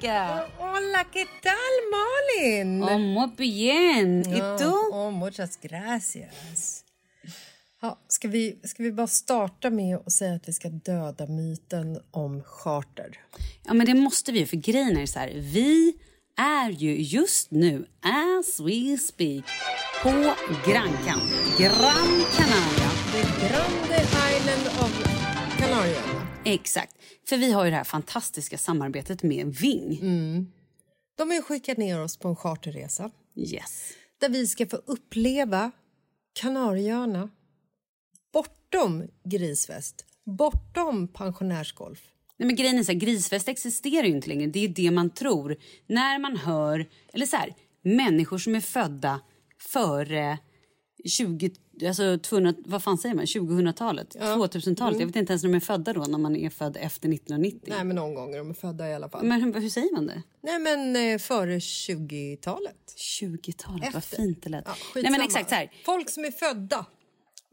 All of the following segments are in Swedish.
Hola Jessica! Hola, ¿qué tal Malin? Oh, muy bien! ¿Y tú? Oh, muchas gracias. Ja, ska, vi, ska vi bara starta med att säga att vi ska döda myten om charter? Ja, men det måste vi, för grejen är så här, vi är ju just nu, as we speak, på Gran Can. Gran Canaria. Exakt. För vi har ju det här fantastiska samarbetet med Ving. De har ju skickat ner oss på en charterresa Yes. där vi ska få uppleva Kanarieöarna bortom grisfest, bortom pensionärsgolf. Nej, men grejen är så här, grisfest existerar ju inte längre. Det är det man tror. När man hör, eller så här, människor som är födda före 20, alltså 200, vad fan säger man, 2000-talet, 2000-talet. Jag vet inte ens när de är födda då, när man är född efter 1990. Nej, men någon gång är de födda i alla fall. Men hur, säger man det? Nej, men eh, före 20-talet. 20-talet, vad fint det lät. Ja, Nej men exakt så här. Folk som är födda.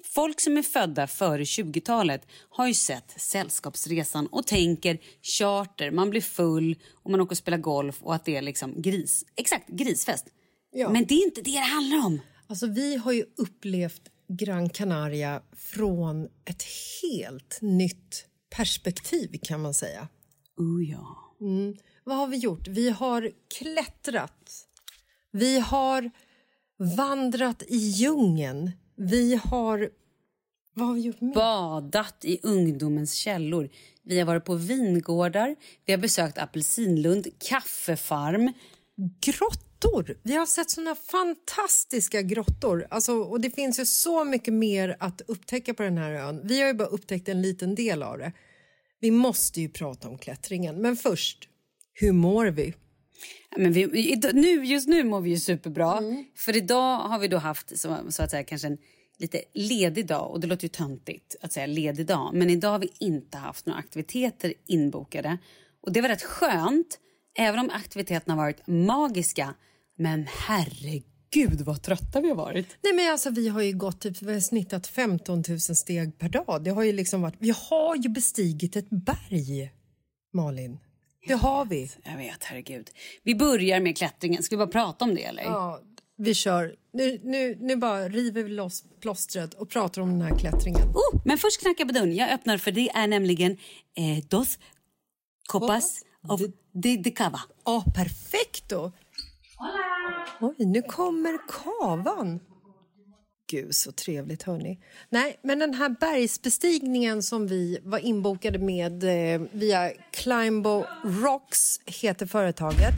Folk som är födda före 20-talet har ju sett Sällskapsresan och tänker charter, man blir full och man åker och spelar golf och att det är liksom gris. Exakt, grisfest. Ja. Men det är inte det det handlar om. Alltså, vi har ju upplevt Gran Canaria från ett helt nytt perspektiv kan man säga. Oh ja. Vad har vi gjort? Vi har klättrat. Vi har vandrat i djungeln. Vi har Vad har vi gjort mer? badat i ungdomens källor. Vi har varit på vingårdar, vi har besökt Apelsinlund, kaffefarm. Grottor. Vi har sett såna fantastiska grottor. Alltså, och det finns ju så mycket mer att upptäcka på den här ön. Vi har ju bara upptäckt en liten del av det. Vi måste ju prata om klättringen. Men först, hur mår vi? Men vi, nu, just nu mår vi ju superbra. För idag har vi då haft så, så att säga kanske en lite ledig dag. Och det låter ju töntigt att säga ledig dag. Men idag har vi inte haft några aktiviteter inbokade. Och det var rätt skönt. Även om aktiviteterna varit magiska. Men herregud vad trötta vi har varit. Nej men alltså vi har ju gått typ, vi har snittat 15 000 steg per dag. Det har ju liksom varit, vi har ju bestigit ett berg, Malin. Det har vi. Jag vet, herregud. Vi börjar med klättringen. Ska vi bara prata om det eller? Ja, vi kör. Nu, nu, nu bara river vi loss plåstret och pratar om den här klättringen. Oh, men först knackar på dörren. Jag öppnar för det är nämligen eh, dos copas of de, de cava. Ja, perfekto! Oj, nu kommer kavan. Gud, så trevligt, hörni. Nej, men den här bergsbestigningen som vi var inbokade med eh, via Climbo Rocks, heter företaget.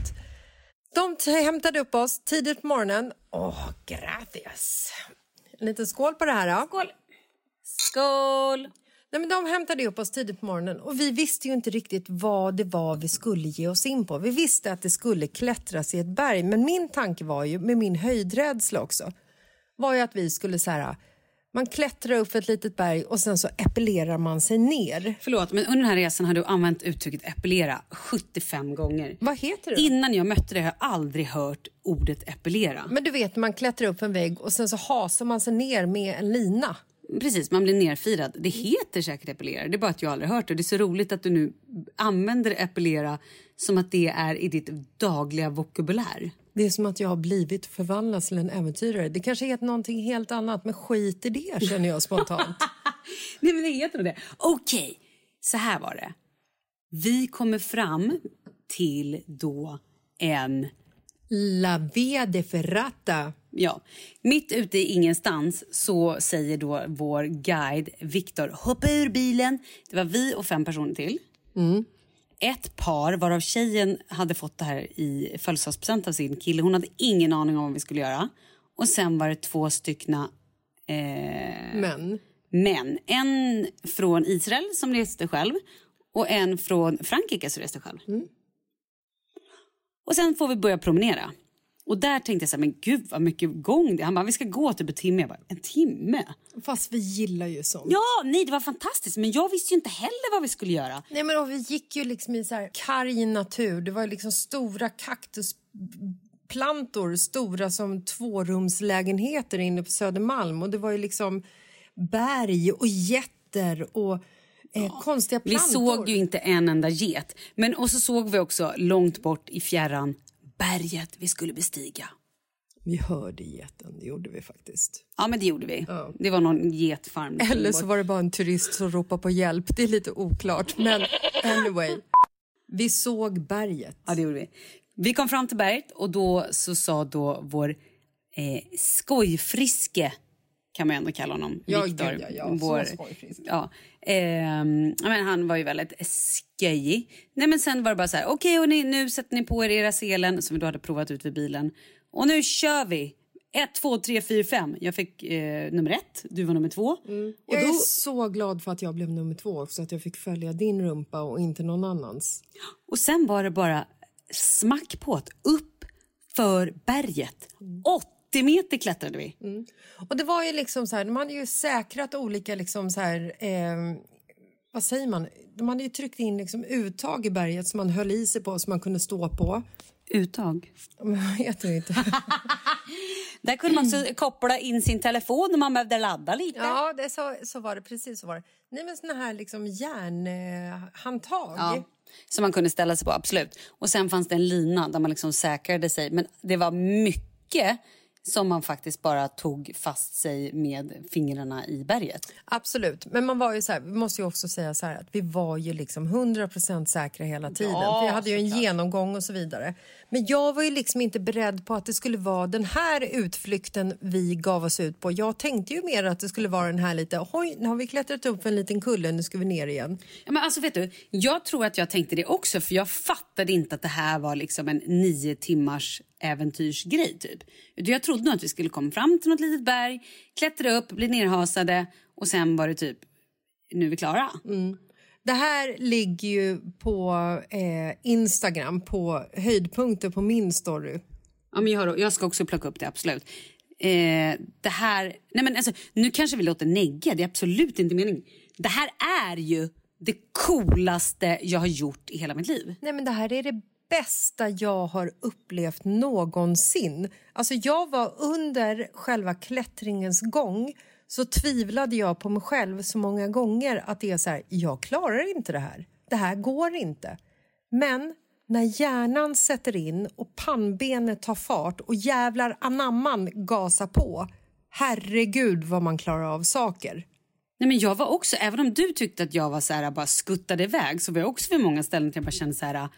De hämtade upp oss tidigt på morgonen. Åh, gracias! En liten skål på det här. Då. Skål! Skål! Nej, men de hämtade upp oss tidigt på morgonen och vi visste ju inte riktigt vad det var vi skulle ge oss in på. Vi visste att det skulle klättras i ett berg, men min tanke var ju, med min höjdrädsla också, var ju att vi skulle så här, man klättrar upp för ett litet berg och sen så epillerar man sig ner. Förlåt, men under den här resan har du använt uttrycket epilera 75 gånger. Vad heter det? Innan jag mötte dig har jag aldrig hört ordet epilera. Men du vet, man klättrar upp en vägg och sen så hasar man sig ner med en lina. Precis, man blir nerfirad. Det heter säkert epilera, det är bara att jag aldrig hört det. Det är så roligt att du nu använder epilera som att det är i ditt dagliga vokabulär. Det är som att jag har blivit förvandlad till en äventyrare. Det kanske heter någonting helt annat, men skit i det känner jag spontant. Nej men det heter nog det. Okej, så här var det. Vi kommer fram till då en, La via de ferrata. Ja, mitt ute i ingenstans så säger då vår guide Viktor hoppa ur bilen. Det var vi och fem personer till. Ett par, varav tjejen hade fått det här i födelsedagspresent av sin kille. Hon hade ingen aning om vad vi skulle göra. Och sen var det två styckna eh, Men Men en från Israel som reste själv och en från Frankrike som reste själv. Och sen får vi börja promenera. Och där tänkte jag så här, men gud vad mycket gång det. Han bara, vi ska gå typ en timme. Jag bara, en timme? fast vi gillar ju sånt. Ja, nej det var fantastiskt. Men jag visste ju inte heller vad vi skulle göra. Nej, men vi gick ju liksom i så här karg natur. Det var liksom stora kaktusplantor, stora som tvårumslägenheter inne på Södermalm. Och det var ju liksom berg och jätter och eh, konstiga Vi plantor. såg ju inte en enda get. Men och så såg vi också långt bort i fjärran berget vi skulle bestiga. Vi hörde geten, det gjorde vi faktiskt. Ja men det gjorde vi. Det var någon getfarm. Eller så var det bara en turist som ropade på hjälp. Det är lite oklart, men anyway. Vi såg berget. Ja, det gjorde vi. Vi kom fram till berget och då så sa då vår eh, skojfriske, kan man ändå kalla honom, Ja, Viktor. ja, ja, vår. Ja, ja, men han var ju väldigt skojig. Nej men sen var det bara så här, okej hörni, nu sätter ni på er era selen som vi då hade provat ut vid bilen. Och nu kör vi! Ett, två, tre, fyra, fem. Jag fick eh, nummer ett, du var nummer två. Och Jag då, är så glad för att jag blev nummer två, så att jag fick följa din rumpa och inte någon annans. och sen var det bara smack på att upp för berget. 80 meter klättrade vi. Och det var ju liksom så här, de hade ju säkrat olika liksom så här, eh, vad säger man, de hade ju tryckt in liksom uttag i berget som man höll i sig på, som man kunde stå på. Uttag. Heter det inte? Där kunde man också koppla in sin telefon om man behövde ladda lite. ja, det, så, så var det, precis så var det. Nej men såna här liksom järnhandtag. Ja, som man kunde ställa sig på, absolut. Och sen fanns det en lina där man liksom säkrade sig. Men det var mycket som man faktiskt bara tog fast sig med fingrarna i berget. Absolut, men man var ju så här, vi måste ju också säga så här att vi var ju liksom 100% säkra hela tiden. Ja, jag hade ju en genomgång och så vidare. Men jag var ju liksom inte beredd på att det skulle vara den här utflykten vi gav oss ut på. Jag tänkte ju mer att det skulle vara den här lite, oj, nu har vi klättrat upp för en liten kulle, nu ska vi ner igen. Ja, men alltså vet du, jag tror att jag tänkte det också för jag fattade inte att det här var liksom en nio timmars äventyrsgrej typ. Jag trodde nog att vi skulle komma fram till något litet berg, klättra upp, bli nerhasade och sen var det typ, nu är vi klara. Det här ligger ju på eh, Instagram på höjdpunkter på min story. Ja, men jag, har, jag ska också plocka upp det, absolut. Eh, det här, nej men alltså, nu kanske vi låter negga, det är absolut inte meningen. Det här är ju det coolaste jag har gjort i hela mitt liv. Nej men det här är det bästa jag har upplevt någonsin. Alltså jag var under själva klättringens gång så tvivlade jag på mig själv så många gånger att det är så här, jag klarar inte det här. Det här går inte. Men när hjärnan sätter in och pannbenet tar fart och jävlar anamman gasar på. Herregud vad man klarar av saker. Nej, men jag var också, även om du tyckte att jag var så här, bara skuttade iväg så var jag också vid många ställen där jag bara kände så här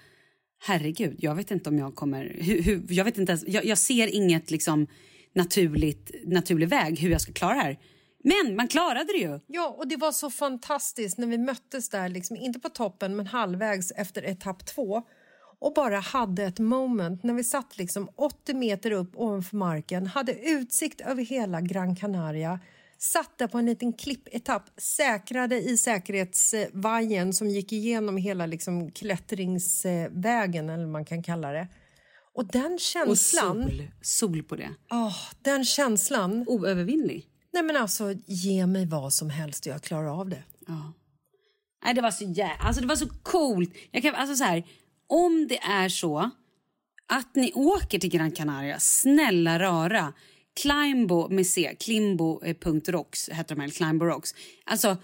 herregud, jag vet inte om jag kommer... Hur, hur, jag, vet inte ens, jag, jag, ser inget liksom naturligt, naturlig väg hur jag ska klara det här. Men man klarade det ju. Ja, och det var så fantastiskt när vi möttes där, liksom, inte på toppen men halvvägs efter etapp två och bara hade ett moment när vi satt liksom 80 meter upp ovanför marken, hade utsikt över hela Gran Canaria satt där på en liten klippetapp, säkrade i säkerhetsvajern som gick igenom hela liksom klättringsvägen, eller vad man kan kalla det. Och den känslan... Och sol, sol på det. Oh, den känslan... Oövervinnlig. Nej men alltså, ge mig vad som helst och jag klarar av det. Ja. Nej, det var så jä... alltså det var så coolt. Jag kan, alltså så här, om det är så att ni åker till Gran Canaria, snälla rara, Climbo med C, Klimbo.rocks heter de här, Climbo Rocks. Alltså,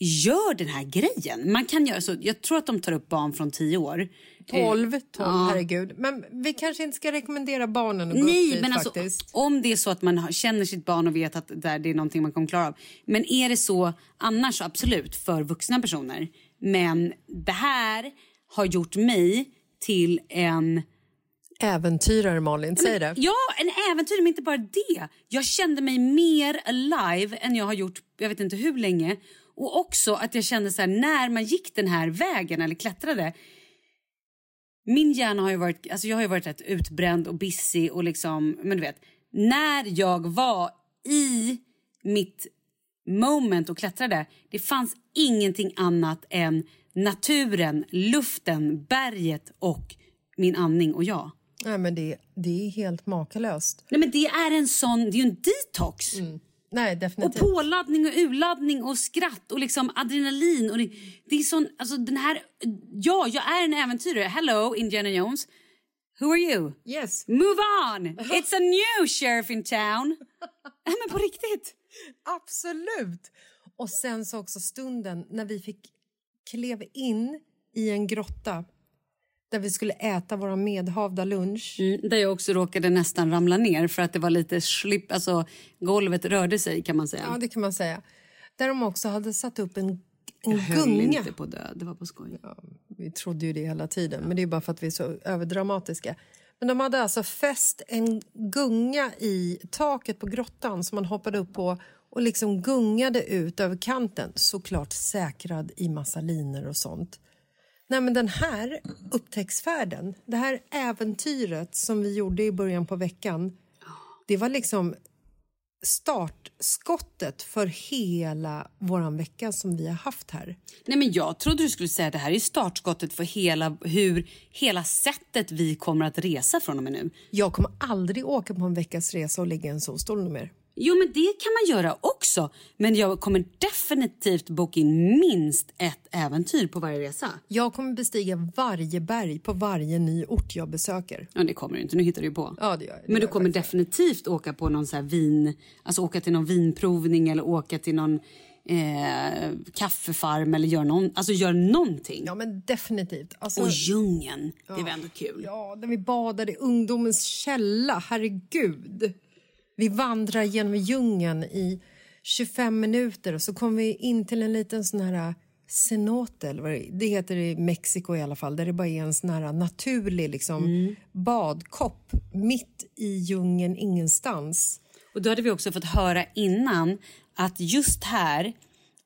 gör den här grejen. Man kan göra så. Jag tror att de tar upp barn från 10 år. 12, 12 Ja. herregud. Men vi kanske inte ska rekommendera barnen att gå upp Nej, dit men alltså, faktiskt. om det är så att man känner sitt barn och vet att där det är någonting man kommer klara av. Men är det så annars, absolut, för vuxna personer. Men det här har gjort mig till en... Äventyrare Malin, säg det. Ja, en äventyr, men inte bara det. Jag kände mig mer alive än jag har gjort jag vet inte hur länge. Och också att jag kände så här, när man gick den här vägen eller klättrade. Min hjärna har ju varit, alltså jag har ju varit rätt utbränd och busy och liksom, men du vet. När jag var i mitt moment och klättrade, det fanns ingenting annat än naturen, luften, berget och min andning och jag. Nej, men det, det är helt makalöst. Nej men det är en sån, det är ju en detox. Nej, Och definitivt. påladdning och urladdning och skratt och liksom adrenalin. Och det, det är sån, alltså den här, ja jag är en äventyrare. Hello Indiana Jones. Who are you? Yes, Move on! It's a new sheriff in town. Nej men på riktigt. absolut. Och sen så också stunden när vi fick klev in i en grotta där vi skulle äta vår medhavda lunch. Mm, där jag också råkade nästan ramla ner för att det var lite slipp, alltså golvet rörde sig kan man säga. Ja, det kan man säga. Där de också hade satt upp en, en jag höll gunga. inte på att dö, det var på skoj. Vi trodde ju det hela tiden, men det är bara för att vi är så överdramatiska. Men de hade alltså fäst en gunga i taket på grottan som man hoppade upp på och liksom gungade ut över kanten, såklart säkrad i massa linor och sånt. Nej, men den här upptäcktsfärden, det här äventyret som vi gjorde i början på veckan, det var liksom startskottet för hela våran vecka som vi har haft här. Nej men jag trodde du skulle säga att det här är startskottet för hela, hur, hela sättet vi kommer att resa från och med nu. Jag kommer aldrig åka på en veckas resa och ligga i en solstol mer. Jo, men det kan man göra också. Men jag kommer definitivt boka in minst ett äventyr på varje resa. Jag kommer bestiga varje berg på varje ny ort jag besöker. Ja, det kommer du inte. Nu hittar du på. Ja, det gör. Det Men du kommer definitivt åka på någon så vin... Alltså åka till någon vinprovning eller åka till någon eh, kaffefarm eller gör, någon, alltså gör någonting. Ja, men definitivt. Alltså, Och djungeln, det var ändå kul. ja, när vi badade i ungdomens källa, herregud. Vi vandrar genom djungeln i 25 minuter och så kommer vi in till en liten sån här cenote, eller det, heter i Mexiko i alla fall, där det bara är en sån här naturlig liksom, badkopp mitt i djungeln ingenstans. Och då hade vi också fått höra innan att just här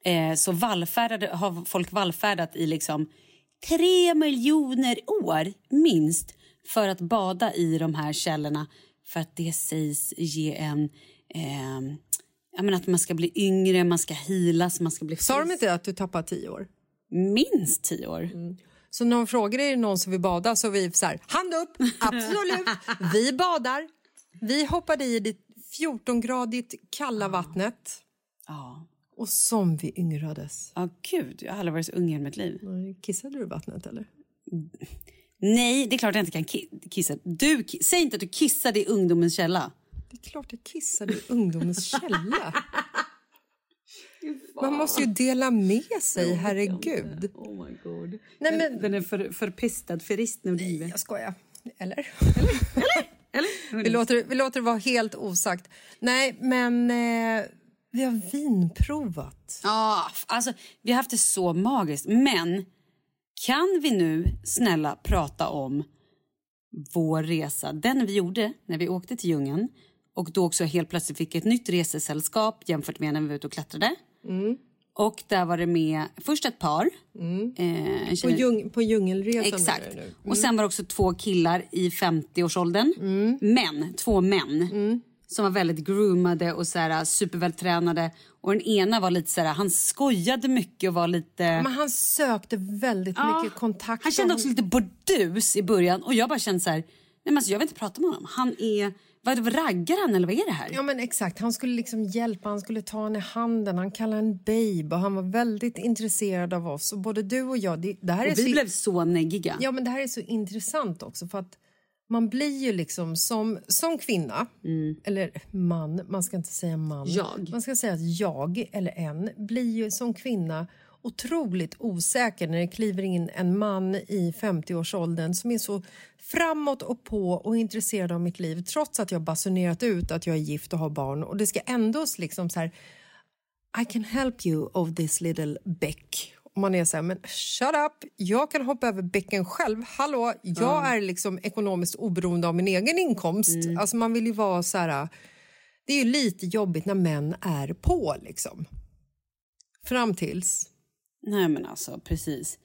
eh, så vallfärdade, har folk vallfärdat i liksom tre miljoner år minst för att bada i de här källorna för att det sägs ge en... Eh, jag menar att man ska bli yngre, man ska healas, man ska bli Sa de inte att du tappar tio år? Minst tio år. Så när de frågar är det någon som vill bada så vi så här, hand upp, absolut, vi badar. Vi hoppade i det 14-gradigt kalla vattnet Ja. och som vi yngrades. Ja, gud. Jag har aldrig varit så ung i mitt liv. Kissade du i vattnet eller? Nej, det är klart jag inte kan ki- kissa. Du, säg inte att du kissade i ungdomens källa. Det är klart jag kissade i ungdomens källa. Man måste ju dela med sig, herregud. Oh my god. Nej, men, Den är för, förpestad för resten av livet. jag skojar. Eller? Eller? Vi låter, vi låter det vara helt osagt. Nej, men eh, vi har vinprovat. Ja, f- alltså vi har haft det så magiskt. Men kan vi nu snälla prata om vår resa, den vi gjorde när vi åkte till djungeln och då också helt plötsligt fick ett nytt resesällskap jämfört med när vi var ute och klättrade. Och där var det med först ett par. Eh, en På, djung, på djungelresan. Exakt. nu. Och sen var det också två killar i 50-årsåldern. Män, två män. Som var väldigt groomade och så här, supervältränade. Och den ena var lite så här, han skojade mycket och var lite... Men han sökte väldigt mycket kontakt. Han kände också lite burdus i början och jag bara kände så här, nej men alltså, jag vill inte prata med honom. Han är, vad, raggar han eller vad är det här? Ja men exakt, han skulle liksom hjälpa, han skulle ta henne i handen, han kallade en babe och han var väldigt intresserad av oss. Och både du och jag, det, det här är och vi så... blev så neggiga. Ja men det här är så intressant också för att man blir ju liksom som, som kvinna, eller man, man ska inte säga man. Jag. Man ska säga att jag, eller en, blir ju som kvinna otroligt osäker när det kliver in en man i 50-årsåldern som är så framåt och på och intresserad av mitt liv trots att jag basunerat ut att jag är gift och har barn och det ska ändå liksom så här I can help you of this little beck. Man är så här, men shut up, jag kan hoppa över bäcken själv. Hallå, jag är liksom ekonomiskt oberoende av min egen inkomst. Alltså man vill ju vara så här, det är ju lite jobbigt när män är på liksom. Fram tills. Nej men alltså precis.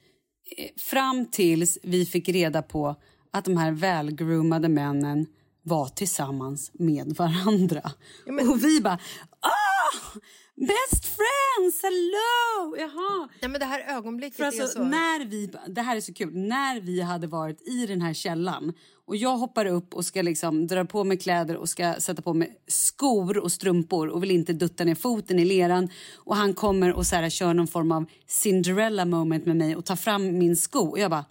Eh, Fram tills vi fick reda på att de här välgroomade männen var tillsammans med varandra. Och vi bara! Best friends, hello! Jaha. Nej men det här ögonblicket För är alltså, så... när vi, det här är så kul. När vi hade varit i den här källan och jag hoppar upp och ska liksom dra på mig kläder och ska sätta på mig skor och strumpor och vill inte dutta ner foten i leran och han kommer och så här, kör någon form av Cinderella moment med mig och tar fram min sko och jag bara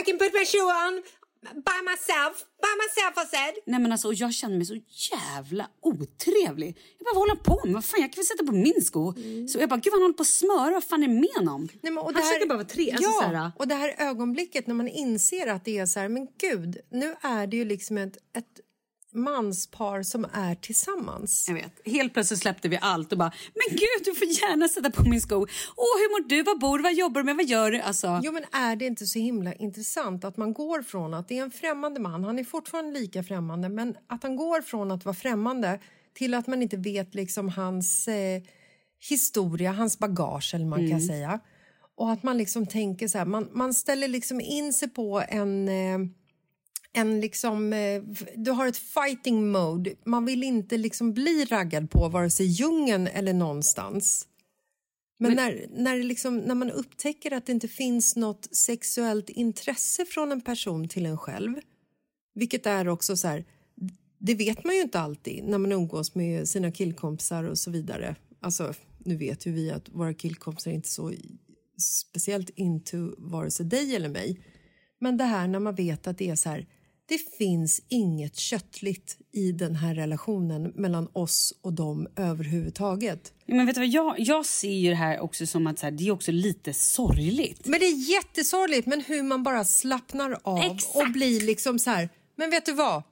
I can put my shoe on by myself, by myself I said. Nej men alltså och jag känner mig så jävla otrevlig. Jag bara, vad håller han på med? Vad fan, jag kan väl sätta på min sko. Så jag bara, gud han håller på att smöra, vad fan är med honom? Nej, men, och han här- försöker bara vara tre. Alltså, ja, så här, och det här ögonblicket när man inser att det är så här, men gud, nu är det ju liksom ett, ett manspar som är tillsammans. Jag vet. Helt plötsligt släppte vi allt och bara, men gud du får gärna sätta på min sko. Åh hur mår du, vad bor du, vad jobbar du med, vad gör du? Alltså, Jo men är det inte så himla intressant att man går från att det är en främmande man, han är fortfarande lika främmande, men att han går från att vara främmande till att man inte vet liksom hans eh, historia, hans bagage eller man kan säga. Och att man liksom tänker så här, man, man ställer liksom in sig på en eh, en liksom, eh, du har ett fighting mode. Man vill inte liksom bli raggad på vare sig djungeln eller någonstans. Men, när, när, det liksom, när man upptäcker att det inte finns något sexuellt intresse från en person till en själv, vilket är också så här, det vet man ju inte alltid när man umgås med sina killkompisar och så vidare. Alltså, nu vet ju vi att våra killkompisar är inte så speciellt into vare sig dig eller mig. Men det här när man vet att det är så här, det finns inget köttligt i den här relationen mellan oss och dem överhuvudtaget. Ja, men vet du vad, jag, jag ser ju det här också som att här, det är också lite sorgligt. Men det är jättesorgligt, men hur man bara slappnar av Exakt. och blir liksom så här, men vet du vad?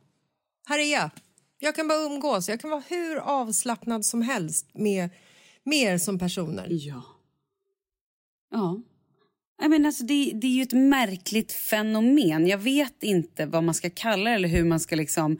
Här är jag. Jag kan bara umgås. Jag kan vara hur avslappnad som helst med, med er som personer. Ja. Ja. Menar, alltså, det, det är ju ett märkligt fenomen. Jag vet inte vad man ska kalla det eller hur man ska liksom...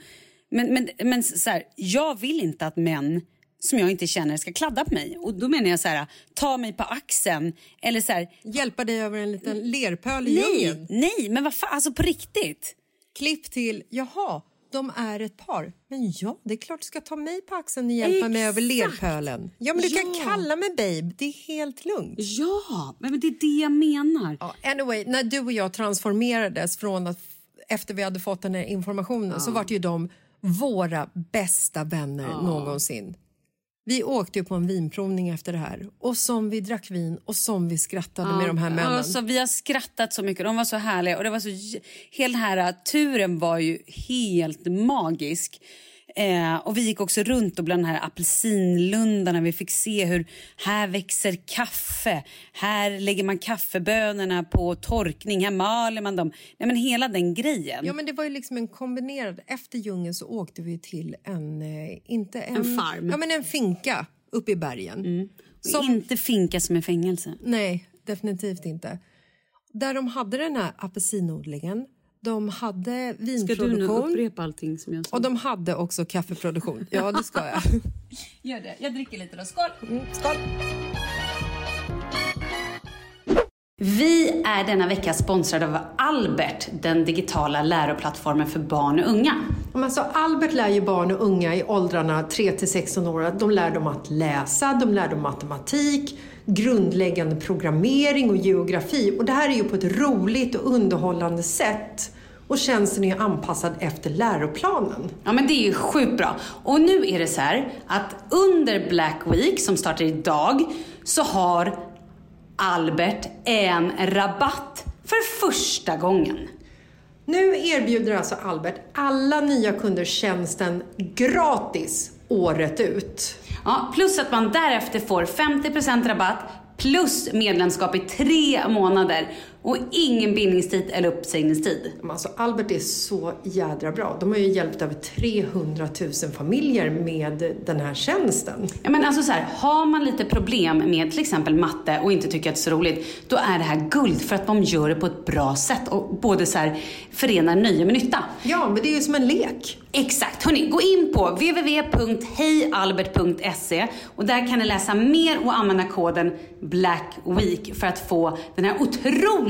Men, men, men så här, jag vill inte att män som jag inte känner ska kladda på mig. Och då menar jag så här, ta mig på axeln eller så här, Hjälpa dig över en liten lerpöl i Nej, djungeln. nej, men vad fan, alltså på riktigt. Klipp till, jaha, de är ett par. Men ja, det är klart du ska ta mig på axeln och hjälpa mig över Exakt. lerpölen. Ja, men du kan Ja. kalla mig babe, det är helt lugnt. Ja, men det är det jag menar. Ja, anyway, när du och jag transformerades från att efter vi hade fått den här informationen så var ju de våra bästa vänner någonsin. Vi åkte på en vinprovning efter det här och som vi drack vin och som vi skrattade med de här männen. Alltså, vi har skrattat så mycket, de var så härliga. Och det var så, hela den här turen var ju helt magisk. Eh, och Vi gick också runt och bland de här apelsinlundarna. Vi fick se hur här växer kaffe. Här lägger man kaffebönorna på torkning. Här maler man dem. Nej, men hela den grejen. Ja, men det var ju liksom en kombinerad... Efter djungeln så åkte vi till en... eh, Inte en, En farm. Ja, men en finka uppe i bergen. Och Inte finka som är fängelse. Nej, definitivt inte. Där de hade den här apelsinodlingen, de hade Ska du nu vinproduktion upprepa allting som jag sa? och de hade också kaffeproduktion. Ja, det ska jag. Gör det. Jag dricker lite då. Skål! Mm, skål! Vi är denna vecka sponsrade av Albert, den digitala läroplattformen för barn och unga. Alltså, Albert lär ju barn och unga i åldrarna 3 till 16 år de lär dem att läsa, de lär dem matematik, grundläggande programmering och geografi. Och det här är ju på ett roligt och underhållande sätt. Och tjänsten är anpassad efter läroplanen. Ja men det är ju sjukt bra. Och nu är det så här att under Black Week som startar idag så har Albert en rabatt för första gången. Nu erbjuder alltså Albert alla nya kunder tjänsten gratis året ut. Ja, plus att man därefter får 50% rabatt plus medlemskap i tre månader och ingen bindningstid eller uppsägningstid. Alltså Albert är så jädra bra. De har ju hjälpt över 300 000 familjer med den här tjänsten. Ja, men alltså så här, har man lite problem med till exempel matte och inte tycker att det är så roligt, då är det här guld för att de gör det på ett bra sätt och både så här, förenar nöje med nytta. Ja, men det är ju som en lek. Exakt. Hörni, gå in på www.hejalbert.se och där kan ni läsa mer och använda koden Black Week för att få den här otroliga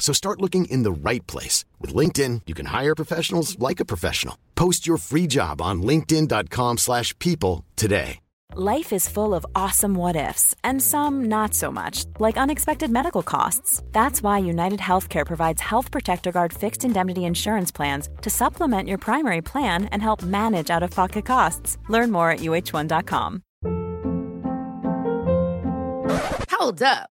So start looking in the right place. With LinkedIn, you can hire professionals like a professional. Post your free job on linkedin.com/people slash people today. Life is full of awesome what ifs, and some not so much, like unexpected medical costs. That's why United Healthcare provides Health Protector Guard fixed indemnity insurance plans to supplement your primary plan and help manage out of pocket costs. Learn more at uh1.com. Hold up.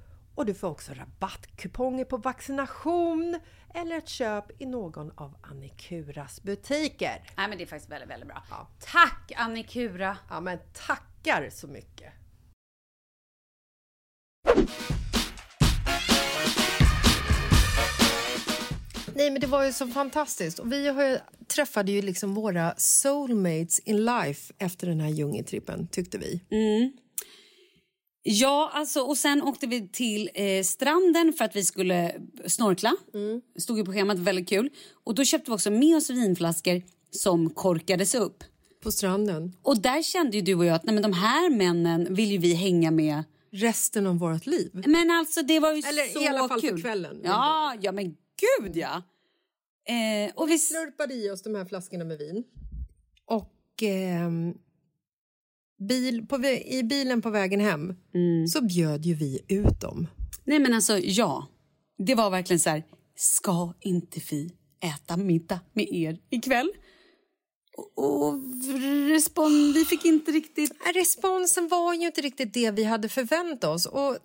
och du får också rabattkuponger på vaccination eller ett köp i någon av Annikuras butiker. Nej men det är faktiskt väldigt, väldigt bra. Ja. Tack Annikura! Ja men tackar så mycket! Nej men det var ju så fantastiskt och vi har ju, träffade ju liksom våra soulmates in life efter den här djungeltrippen tyckte vi. Ja, alltså, och sen åkte vi till eh, stranden för att vi skulle snorkla. Stod ju på schemat, väldigt kul. Och då köpte vi också med oss vinflaskor som korkades upp. På stranden. Och där kände ju du och jag att nej, men de här männen vill ju vi hänga med. Resten av vårt liv. Men alltså det var ju Eller så i alla fall för kul. kvällen. Ja, ja men gud ja. Eh, och vi, s- slurpade i oss de här flaskorna med vin. Och ehm, bil, på, i bilen på vägen hem så bjöd ju vi ut dem. nej men alltså ja. Det var verkligen så här, ska inte vi äta middag med er ikväll? Och, och respons, vi fick inte riktigt... Responsen var ju inte riktigt det vi hade förväntat oss. Och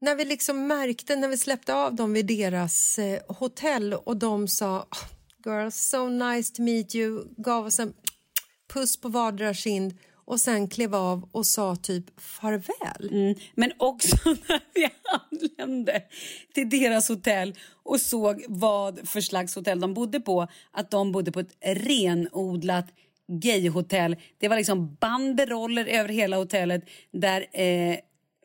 när vi liksom märkte, när vi släppte av dem vid deras eh, hotell och de sa "Oh, “Girls, so nice to meet you”, gav oss en puss på vardera kind och sen klev av och sa typ farväl. Mm, men också när vi anlände till deras hotell och såg vad för slags hotell de bodde på. Att de bodde på ett renodlat gayhotell. Det var liksom banderoller över hela hotellet där eh,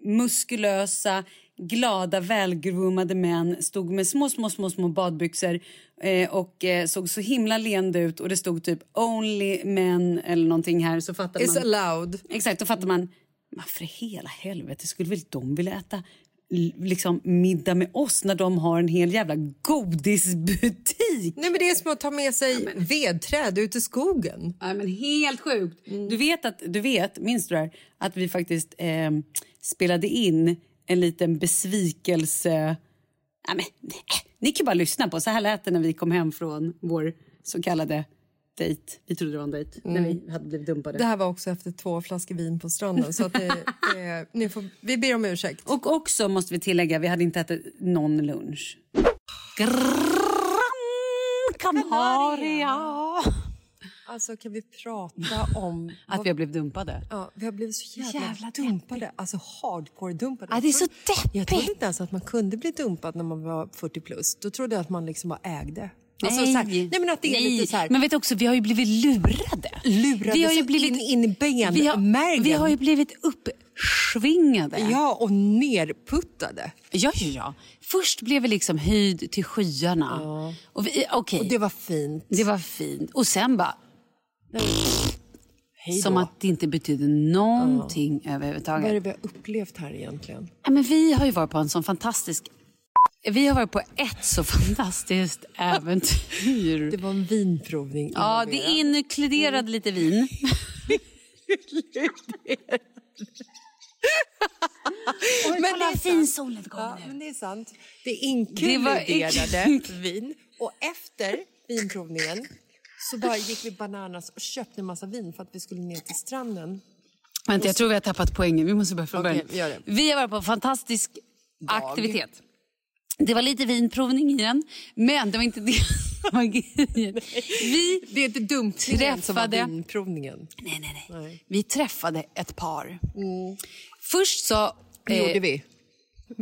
muskulösa, glada, välgroomade män stod med små, små, små, små badbyxor eh, och eh, såg så himla leende ut och det stod typ only men eller någonting här så fattar Is man. allowed. Exakt, då fattar man. Varför i hela helvete skulle väl de vilja äta liksom middag med oss när de har en hel jävla godisbutik? Nej, men det är som att ta med sig vedträd ut i skogen. Nej, men helt sjukt. Du vet att du vet, minns du det här, att vi faktiskt eh, spelade in en liten besvikelse. Nej, men, nej, ni kan bara lyssna på. Så här lät det när vi kom hem från vår så kallade dejt. Vi trodde det var en dejt när vi hade blivit dumpade. Det här var också efter två flaskor vin på stranden. Så att det, det, ni får, vi ber om ursäkt. Och också måste vi tillägga, vi hade inte ätit någon lunch. Canaria. Alltså kan vi prata om... Att vi har blivit dumpade. Ja, vi har blivit så jävla, Jävla dumpade. Alltså hardcore-dumpade. Ja, det är så Jag trodde inte ens att man kunde bli dumpad när man var 40 plus. Då trodde jag att man liksom bara ägde. Alltså, nej. Här, nej men att det är Nej, lite så här... Men vet också, vi har ju blivit lurade. Lurade vi har ju blivit, in, in i vi, benmärgen. vi har ju blivit upp, svingade. Ja, och nerputtade. Ja, ja, ja. Först blev vi liksom höjd till skyarna. Och vi, okej, Och det var fint. det var fint. Och sen bara... Som att det inte betydde någonting Vad är överhuvudtaget. det vi har upplevt här egentligen? Ja, men vi har ju varit på en sån fantastisk... Vi har varit på ett så fantastiskt äventyr. Det var en vinprovning. Ja, det inkluderade lite vin. Men det är fin sant. solnedgång Ja, nu. men det är sant. Det Det inkluderade var- vin. Och efter vinprovningen så bara gick vi bananas och köpte en massa vin för att vi skulle ner till stranden. Vänta, jag tror vi har tappat poängen. Vi måste börja från början. vi. Vi har varit på en fantastisk aktivitet. Det var lite vinprovning i den, men det var inte det. Vi, Det är inte dumpningen som var Träffade- vinprovningen. nej, nej, nej. vi träffade ett par. Mm. Först så... Det eh, gjorde vi.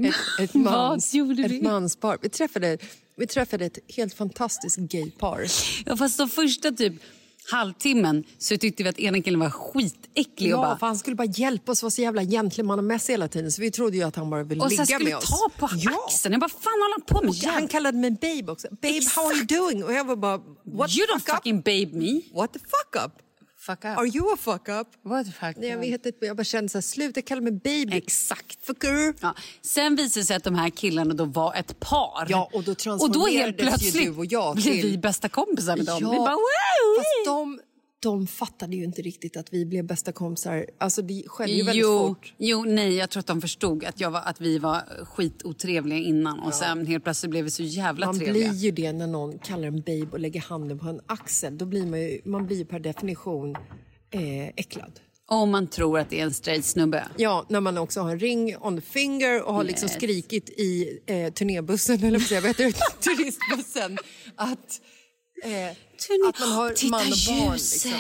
Ett, ett, Vad mans, gjorde vi? ett manspar. Vi träffade, vi träffade ett helt fantastiskt gaypar. Ja, fast de första typ halvtimmen så tyckte vi att ena killen var skitäcklig. och Ja, bara, för han skulle bara hjälpa oss vara så jävla gentlemannamässig hela tiden så vi trodde ju att han bara ville och sen ligga skulle med oss. ta på ja. axeln. Jag bara, fan håller han på med? Och han kallade mig babe också. Babe, how are you doing? Och jag var bara, what You the don't fuck fucking babe me. What the fuck up? Fuck up. Are you a fuck up? What fuck? Nej, jag vet inte, jag bara kände så här, sluta kalla mig baby. Exakt. Fucker. Ja. Sen visade det sig att de här killarna då var ett par. Ja, och då och då transformerades helt ju plötsligt du och jag blev till- vi bästa kompisar med dem. Ja, Vi bara, wow! Fast de, de fattade ju inte riktigt att vi blev bästa kompisar. Alltså det skedde ju väldigt Jo, fort. jo, nej, jag tror att de förstod att, jag var, att vi var skitotrevliga innan och sen helt plötsligt blev vi så jävla Man trevliga. blir ju det när någon kallar en babe och lägger handen på en axel. Då blir man ju, man blir ju per definition eh, äcklad. Om man tror att det är en straight snubbe. Ja, när man också har en ring on the finger och har liksom Yes. skrikit i eh, turnébussen, eller vad säger jag, vet du, turistbussen, att, eh, att man har Titta man och barn. ljuset!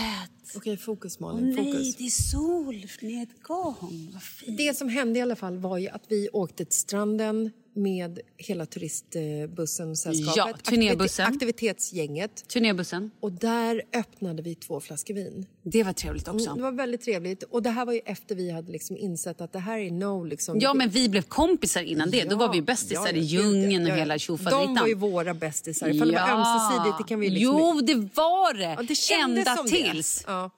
Liksom. Okej, fokus Malin, fokus. det är solnedgång. Vad fint. Det som hände i alla fall var ju att vi åkte till stranden med hela turistbussen, sällskapet, Ja, turnébussen. aktivit- aktivitetsgänget. Turnébussen, Och där öppnade vi två flaskor vin. det var trevligt också. Mm, Det var väldigt trevligt. Och det här var ju efter vi hade liksom insett att det här är no... Liksom, Ja, men vi blev kompisar innan det. Då var vi bästisar Ja, i ja, djungeln och ja, ja. hela tjofaderittan. De var ju våra bästisar. Ifall det var ömsesidigt, det kan vi liksom... Jo, det var det. Ja, det kändes Ända som tills. Det. Ja,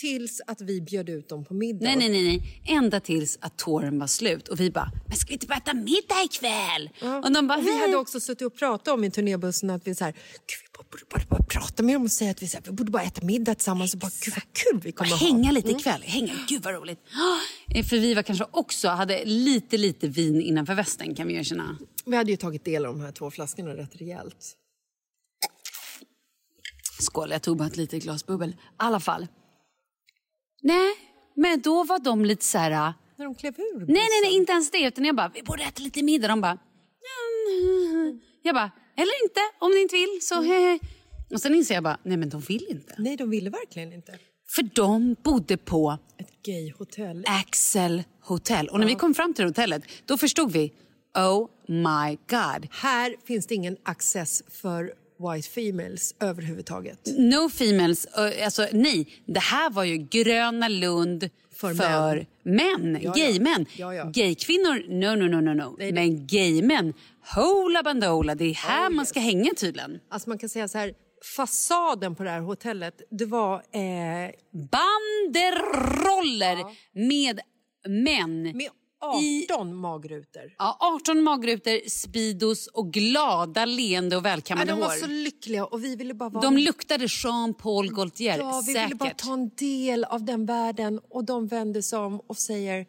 tills att vi bjöd ut dem på middag. Nej, nej, nej, nej. Ända tills att tåren var slut. Och vi bara, men ska vi inte bara äta middag ikväll? Och de bara, vi hade också suttit och pratat om i turnébussen att vi så här, vi borde bara, bara prata med dem och säga att vi, så här, vi borde bara äta middag tillsammans och bara, gud vad kul vi kommer Bara att ha. hänga lite ikväll. Hänga. Gud vad roligt. Ah, För vi var kanske också, hade lite, lite vin innanför västen kan vi erkänna. Vi hade ju tagit del av de här två flaskorna rätt rejält. Skål, jag tog bara ett litet glas bubbel. I alla fall. Nej, men då var de lite så här... ah, När de klev ur Nej, nej, nej, inte ens det. Utan jag bara, vi borde äta lite middag. De bara, "Mm." jag bara, eller inte. Om ni inte vill så hehe. Och sen inser jag bara, nej men de vill inte. Nej, de ville verkligen inte. För de bodde på Ett gayhotell. Axel Hotel. Och när vi kom fram till hotellet, då förstod vi, oh my god. Här finns det ingen access för white females överhuvudtaget. No females, alltså nej. Det här var ju Gröna Lund För för, män. ja. Gaymän. Ja, ja. Gaykvinnor, no, no, no, no, no. Nej, Men gaymän, hola bandola, det är här Oh, man yes. ska hänga tydligen. Alltså man kan säga så här, fasaden på det här hotellet, det var... Eh, Banderoller med män. med I- 18 magrutor. Ja, 18 magrutor, Speedos och glada, leende och Ja, välkammade de var hår. så lyckliga och vi ville bara vara... De luktade Jean-Paul Gaultier, ja, vi säkert. ville bara ta en del av den världen och de vände sig om och säger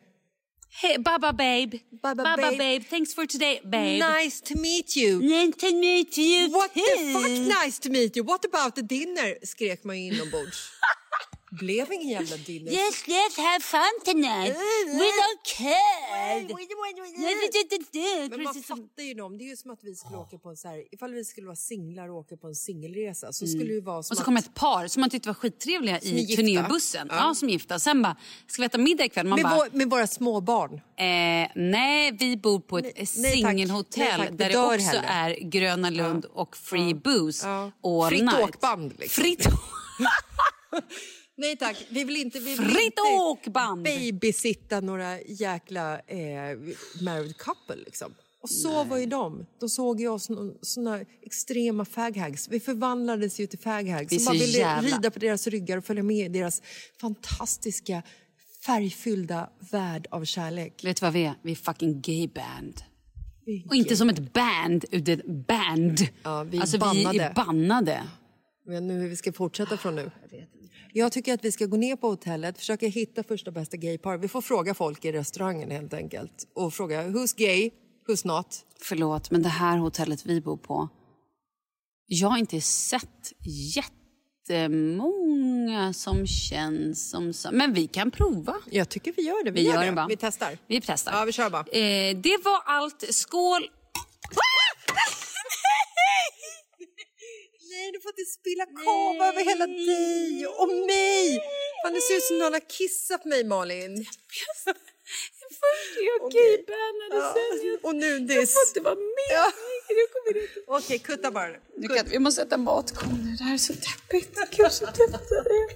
Hey, baba babe. Baba baba babe. babe. Thanks for today, babe. Nice to meet you! Nice to meet you What the too. fuck nice to meet you! What about the dinner? skrek man ju inombords. Blev ingen jävla dinner. Yes, let's have fun tonight. We don't care. Men man fattar ju dem. Det är ju som att vi skulle åka på en så här, ifall vi skulle vara singlar och åka på en singelresa så skulle det ju vara som Och så kom ett par som man tyckte var skittrevliga i turnébussen. Ja. Ja. som gifta. Sen bara, ska vi äta middag ikväll? Man med, bara, vår, med våra små barn. eh, nej, vi bor på ett singelhotell där det också hellre. är Gröna Lund och free booze Ja. Fritt night. åkband, liksom. Fritt Nej tack, vi vill inte, vi vill Fritt åkband! babysitta några jäkla eh, married couple liksom. Och så var ju de. De såg ju oss såna extrema faghags. Vi förvandlades ju till faghags. Vi är som bara så ville jävla- rida på deras ryggar och följa med i deras fantastiska färgfyllda värld av kärlek. Vet du vad vi är? Vi är fucking gay band. Vi är Och inte gay. som ett band, utan ett band. Ja, vi är alltså vi bannade. är bannade. Men nu hur vi ska fortsätta från nu. Jag tycker att vi ska gå ner på hotellet, försöka hitta första bästa gaypar. Vi får fråga folk i restaurangen helt enkelt. Och fråga who's gay, who's not. Förlåt, men det här hotellet vi bor på. Jag har inte sett jättemånga som känns som... så- Men vi kan prova. Jag tycker vi gör det. Vi, Vi gör, gör det. det? Vi testar. Vi testar. Ja, vi kör bara. Eh, det var allt. Skål! Nej, du får inte spilla kava över hela dig och mig. Fan, det ser ut som någon har kissat på mig, Malin. Först är jag gaybannad och sen jag... Och nu det... Jag får inte vara med. Ja. Okej, kutta bara. Nu kan, vi måste sätta matkorn nu. Det här är så deppigt. Gud, så deppigt det är.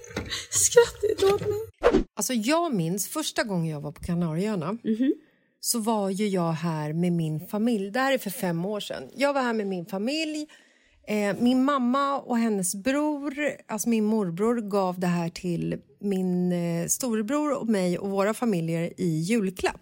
Skrattar inte åt mig. Alltså, jag minns första gången jag var på Kanarieöarna. Så var ju jag här med min familj. Det här är för fem år sedan. Jag var här med min familj. Eh, min mamma och hennes bror, alltså min morbror, gav det här till min eh, storebror och mig och våra familjer i julklapp.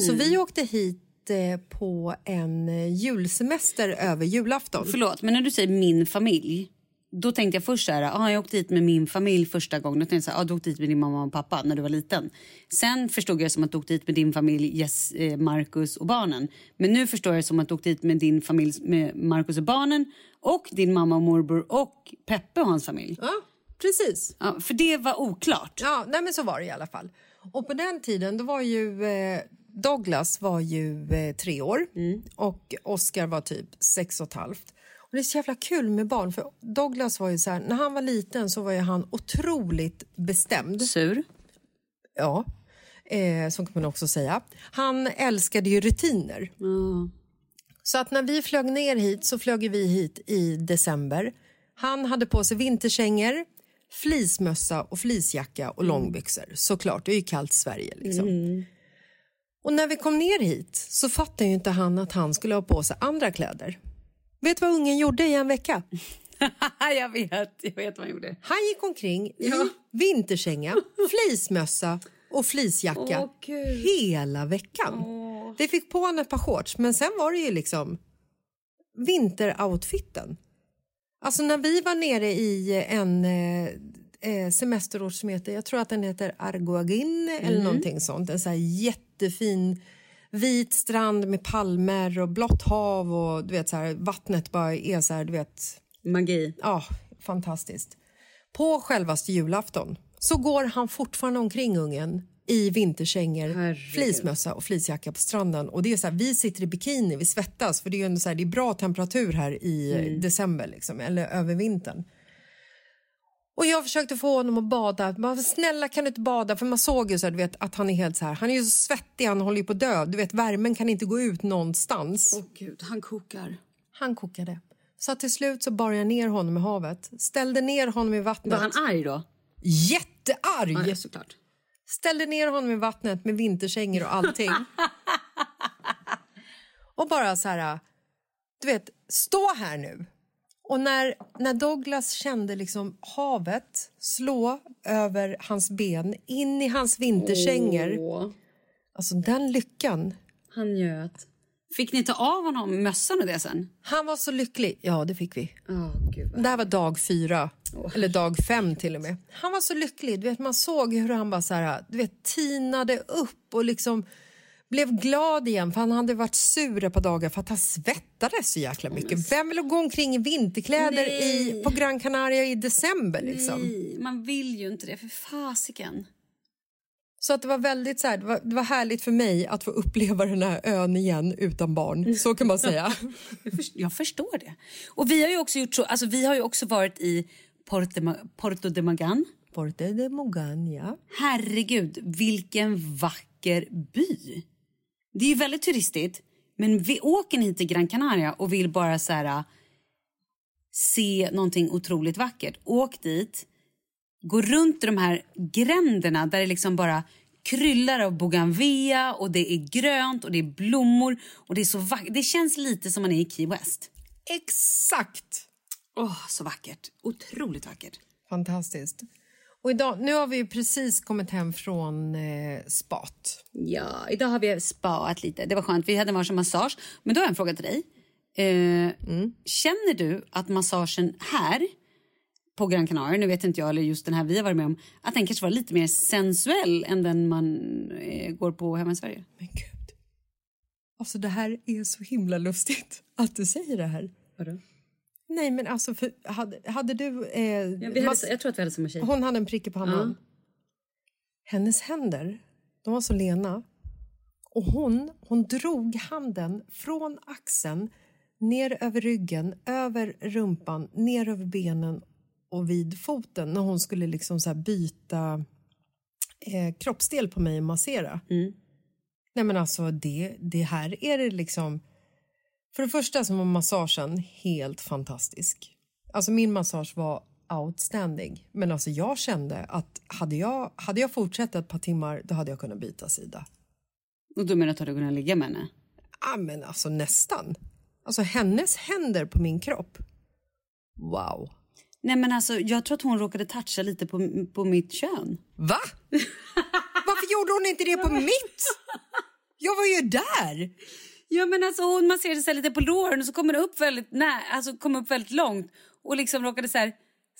Så vi åkte hit eh, på en julsemester över julafton. Förlåt, men när du säger min familj. Då tänkte jag först så här, ah, jag åkte hit med min familj första gången. Då tänkte jag så här, ah, du åkte hit med din mamma och pappa när du var liten. Sen förstod jag som att du åkte hit med din familj, Jess, eh, Marcus och barnen. Men nu förstår jag som att du åkte hit med din familj, med Marcus och barnen och din mamma och morbror och Peppe och hans familj. Ja, precis. Ja, för det var oklart. Ja, nej men så var det i alla fall. Och på den tiden då var ju eh, Douglas var ju eh, tre år och Oscar var typ sex och ett halvt. Det är så jävla kul med barn för Douglas var ju så här, när han var liten så var ju han otroligt bestämd. Sur. Ja, eh, så kan man också säga. Han älskade ju rutiner. Så att när vi flög ner hit så flög vi hit i december. Han hade på sig vinterkängor, fleecemössa och fleecejacka och långbyxor. Såklart, det är ju kallt Sverige. Liksom. Och när vi kom ner hit så fattade inte han att han skulle ha på sig andra kläder. Vet du vad ungen gjorde i en vecka? jag vet, jag vet vad han gjorde. Han gick omkring i vinterkänga, fleecemössa och fleecejacka hela veckan. Vi fick på honom ett par shorts, men sen var det ju liksom vinteroutfitten. Alltså när vi var nere i en eh, eh, semesterort som heter, jag tror att den heter Arguagin eller någonting sånt, en så här jättefin vit strand med palmer och blått hav och du vet så här, vattnet bara är så här, du vet Magi. Ja, fantastiskt. På självaste julafton så går han fortfarande omkring ungen i vinterkängor, fleecemössa och fleecejacka på stranden. Och det är så här, vi sitter i bikini, vi svettas för det är ju så här, det är bra temperatur här i Mm. december liksom, eller över vintern. Och jag försökte få honom att bada. Bara, snälla kan du inte bada? För man såg ju så här, du vet, att han är helt så här, han är ju så svettig, han håller ju på att dö. Du vet, värmen kan inte gå ut någonstans. Åh gud, han kokar. Han kokade. Så till slut så bar jag ner honom i havet. Ställde ner honom i vattnet. Var han arg då? Jättearg! Ja, såklart. Ställde ner honom i vattnet med vinterkängor och allting. och bara så här, du vet, stå här nu. Och när, när Douglas kände liksom havet slå över hans ben in i hans vinterkängor. Åh, Alltså den lyckan. han njöt. Fick ni ta av honom mössan och det sen? Han var så lycklig. Ja, det fick vi. Åh gud. vad- Det här var dag fyra, eller dag fem till och med. Han var så lycklig. Du vet, man såg hur han bara så här, du vet, tinade upp och liksom blev glad igen för han hade varit sur par dagar för att han svettades så jäkla mycket. Vem vill gå omkring i vinterkläder i, på Gran Canaria i december? Liksom? Nej, man vill ju inte det, för fasiken. Så att det var väldigt så här, det var, det var härligt för mig att få uppleva den här ön igen utan barn. Så kan man säga. Jag förstår, det. Och vi har ju också gjort så, alltså vi har ju också varit i Porto, Porto de Magan. Porte de Mogan, ja. Herregud, vilken vacker by! Det är ju väldigt turistigt, men vi åker hit till Gran Canaria och vill bara så här, se någonting otroligt vackert. Åk dit, gå runt i de här gränderna där det liksom bara kryllar av bougainvillea och det är grönt och det är blommor och det är så vackert. Det känns lite som man är i Key West. Exakt! Åh, så vackert. Otroligt vackert. Fantastiskt. Och idag, nu har vi ju precis kommit hem från eh, spat. Ja, idag har vi spaat lite. Det var skönt. Vi hade varsin massage. Men då har jag en fråga till dig. Eh, Känner du att massagen här på Gran Canaria, nu vet inte jag, eller just den här vi har varit med om, att den kanske var lite mer sensuell än den man eh, går på hemma i Sverige? Men gud. Alltså det här är så himla lustigt att du säger det här. Vadå? Nej men alltså, för, hade, hade du... Eh, Ja, hade, jag tror att vi hade samma tjej. hon hade en prick i pannan. Hennes händer, de var så lena. Och hon, hon drog handen från axeln ner över ryggen, över rumpan, ner över benen och vid foten när hon skulle liksom så byta eh, kroppsdel på mig och massera. Nej men alltså det, det här är det liksom... För det första så var massagen helt fantastisk. Alltså min massage var outstanding. Men alltså jag kände att hade jag, hade jag fortsatt ett par timmar då hade jag kunnat byta sida. Och du menar att du hade kunnat ligga med henne? Ja men alltså nästan. Alltså hennes händer på min kropp. Wow. Nej men alltså, jag tror att hon råkade toucha lite på, på mitt kön. Va? Varför gjorde hon inte det på mitt? Jag var ju där! Ja men alltså hon masserade sig lite på låren och så kommer det upp väldigt nä, alltså kom upp väldigt långt och liksom råkade så här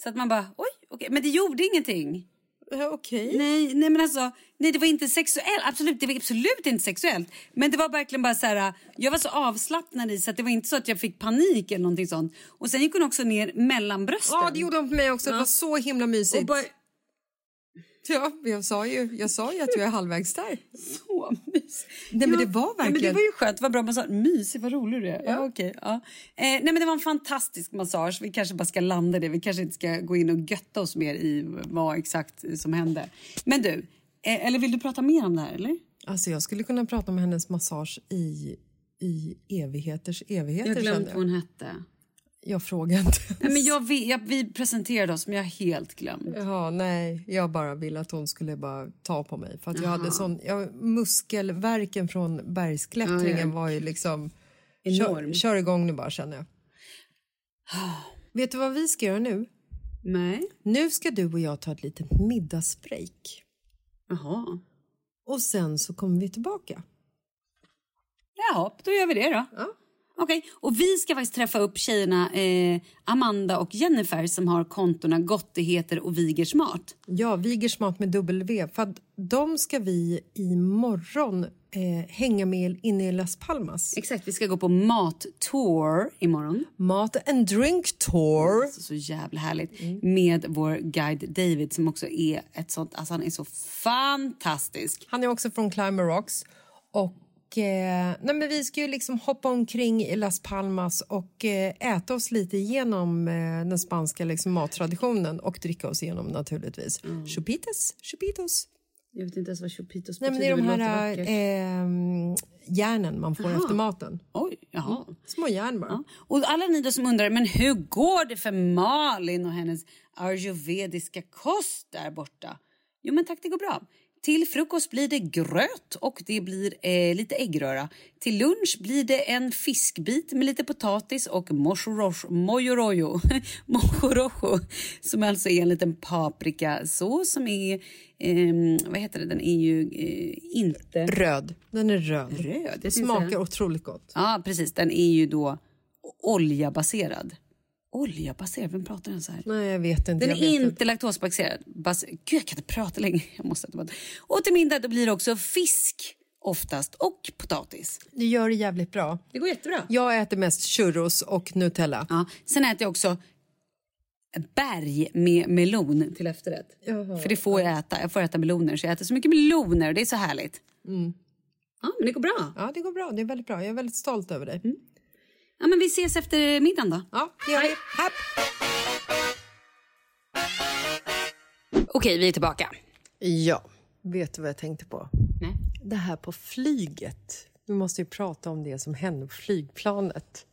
så att man bara oj okej men det gjorde ingenting. Ja, Okej. Nej nej men alltså nej det var inte sexuellt absolut det var absolut inte sexuellt men det var verkligen bara så här jag var så avslappnad i så att det var inte så att jag fick panik eller någonting sånt och sen gick hon också ner mellan brösten. Ja, det gjorde hon på mig också. Det var så himla mysigt. Ja, jag sa ju, jag sa ju att jag är halvvägs där. Nej, men det var Ja, men det verkligen- var ju skönt, vad bra massage. Mysigt, vad rolig du är. Ja. okej, ja. eh, nej men det var en fantastisk massage. Vi kanske bara ska landa det. Vi kanske inte ska gå in och götta oss mer i vad exakt som hände. Men du, eh, eller vill du prata mer om det här eller? Alltså jag skulle kunna prata om hennes massage i, i evigheters evigheter. Jag har glömt vad hon hette. Jag frågar inte. Nej, men jag, vet- jag, vi presenterade oss men jag har helt glömt. Ja, nej, jag bara ville att hon skulle bara ta på mig. För att jag hade sån, jag, muskelverken från bergsklättringen Ja, ja. var ju liksom... Enorm. Kör, kör igång nu bara känner jag. Vet du vad vi ska göra nu? Nej. Nu ska du och jag ta ett litet middagsbreak. Jaha. Och sen så kommer vi tillbaka. Jaha, då gör vi det då. Ja. Okej, och vi ska faktiskt träffa upp tjejerna eh, Amanda och Jennifer som har kontona Gottigheter och Vigers mat. Ja, Vigers mat med W. För att de ska vi imorgon eh, hänga med inne i Las Palmas. Exakt, vi ska gå på mattour imorgon. Mat and drink tour. Så, så jävla härligt. Med vår guide David som också är ett sånt, alltså han är så fantastisk. Han är också från Climber Rocks. Och, eh, nej men vi ska ju liksom hoppa omkring i Las Palmas och eh, äta oss lite igenom eh, den spanska liksom, mattraditionen och dricka oss igenom naturligtvis. Mm. Chupitos, chupitos. Jag vet inte ens vad chupitos Nej, men det är de här eh, järnen man får efter maten. Oj, jaha. Små järn bara. Ja. Och alla ni då som undrar, men hur går det för Malin och hennes ayurvediska kost där borta? Jo men tack, det går bra. Till frukost blir det gröt och det blir eh, lite äggröra. Till lunch blir det en fiskbit med lite potatis och mojorojo, mojorojo som alltså är en liten paprikasås som är, ehm, vad heter det, den är ju eh, inte Röd. Den är röd. röd. Det smakar otroligt gott. Ja, precis. Den är ju då oljabaserad. Oljabaserad? Vem pratar den så här? Nej, jag vet inte. Den är vet inte laktosbaserad. Bas Gud, jag kan inte prata längre. Jag måste mat. Och till middag blir det också fisk oftast och potatis. Det gör det jävligt bra. Det går jättebra. Jag äter mest churros och Nutella. Ja. Sen äter jag också berg med melon till efterrätt. För det får jag äta. Jag får äta meloner så jag äter så mycket meloner det är så härligt. Ja, men det går bra. Ja, det går bra. Det är väldigt bra. Jag är väldigt stolt över dig. Ja, men vi ses efter middagen då. Ja, det gör vi. Happ. Okej, vi är tillbaka. Ja, vet du vad jag tänkte på? Nej. Det här på flyget. Vi måste ju prata om det som hände på flygplanet.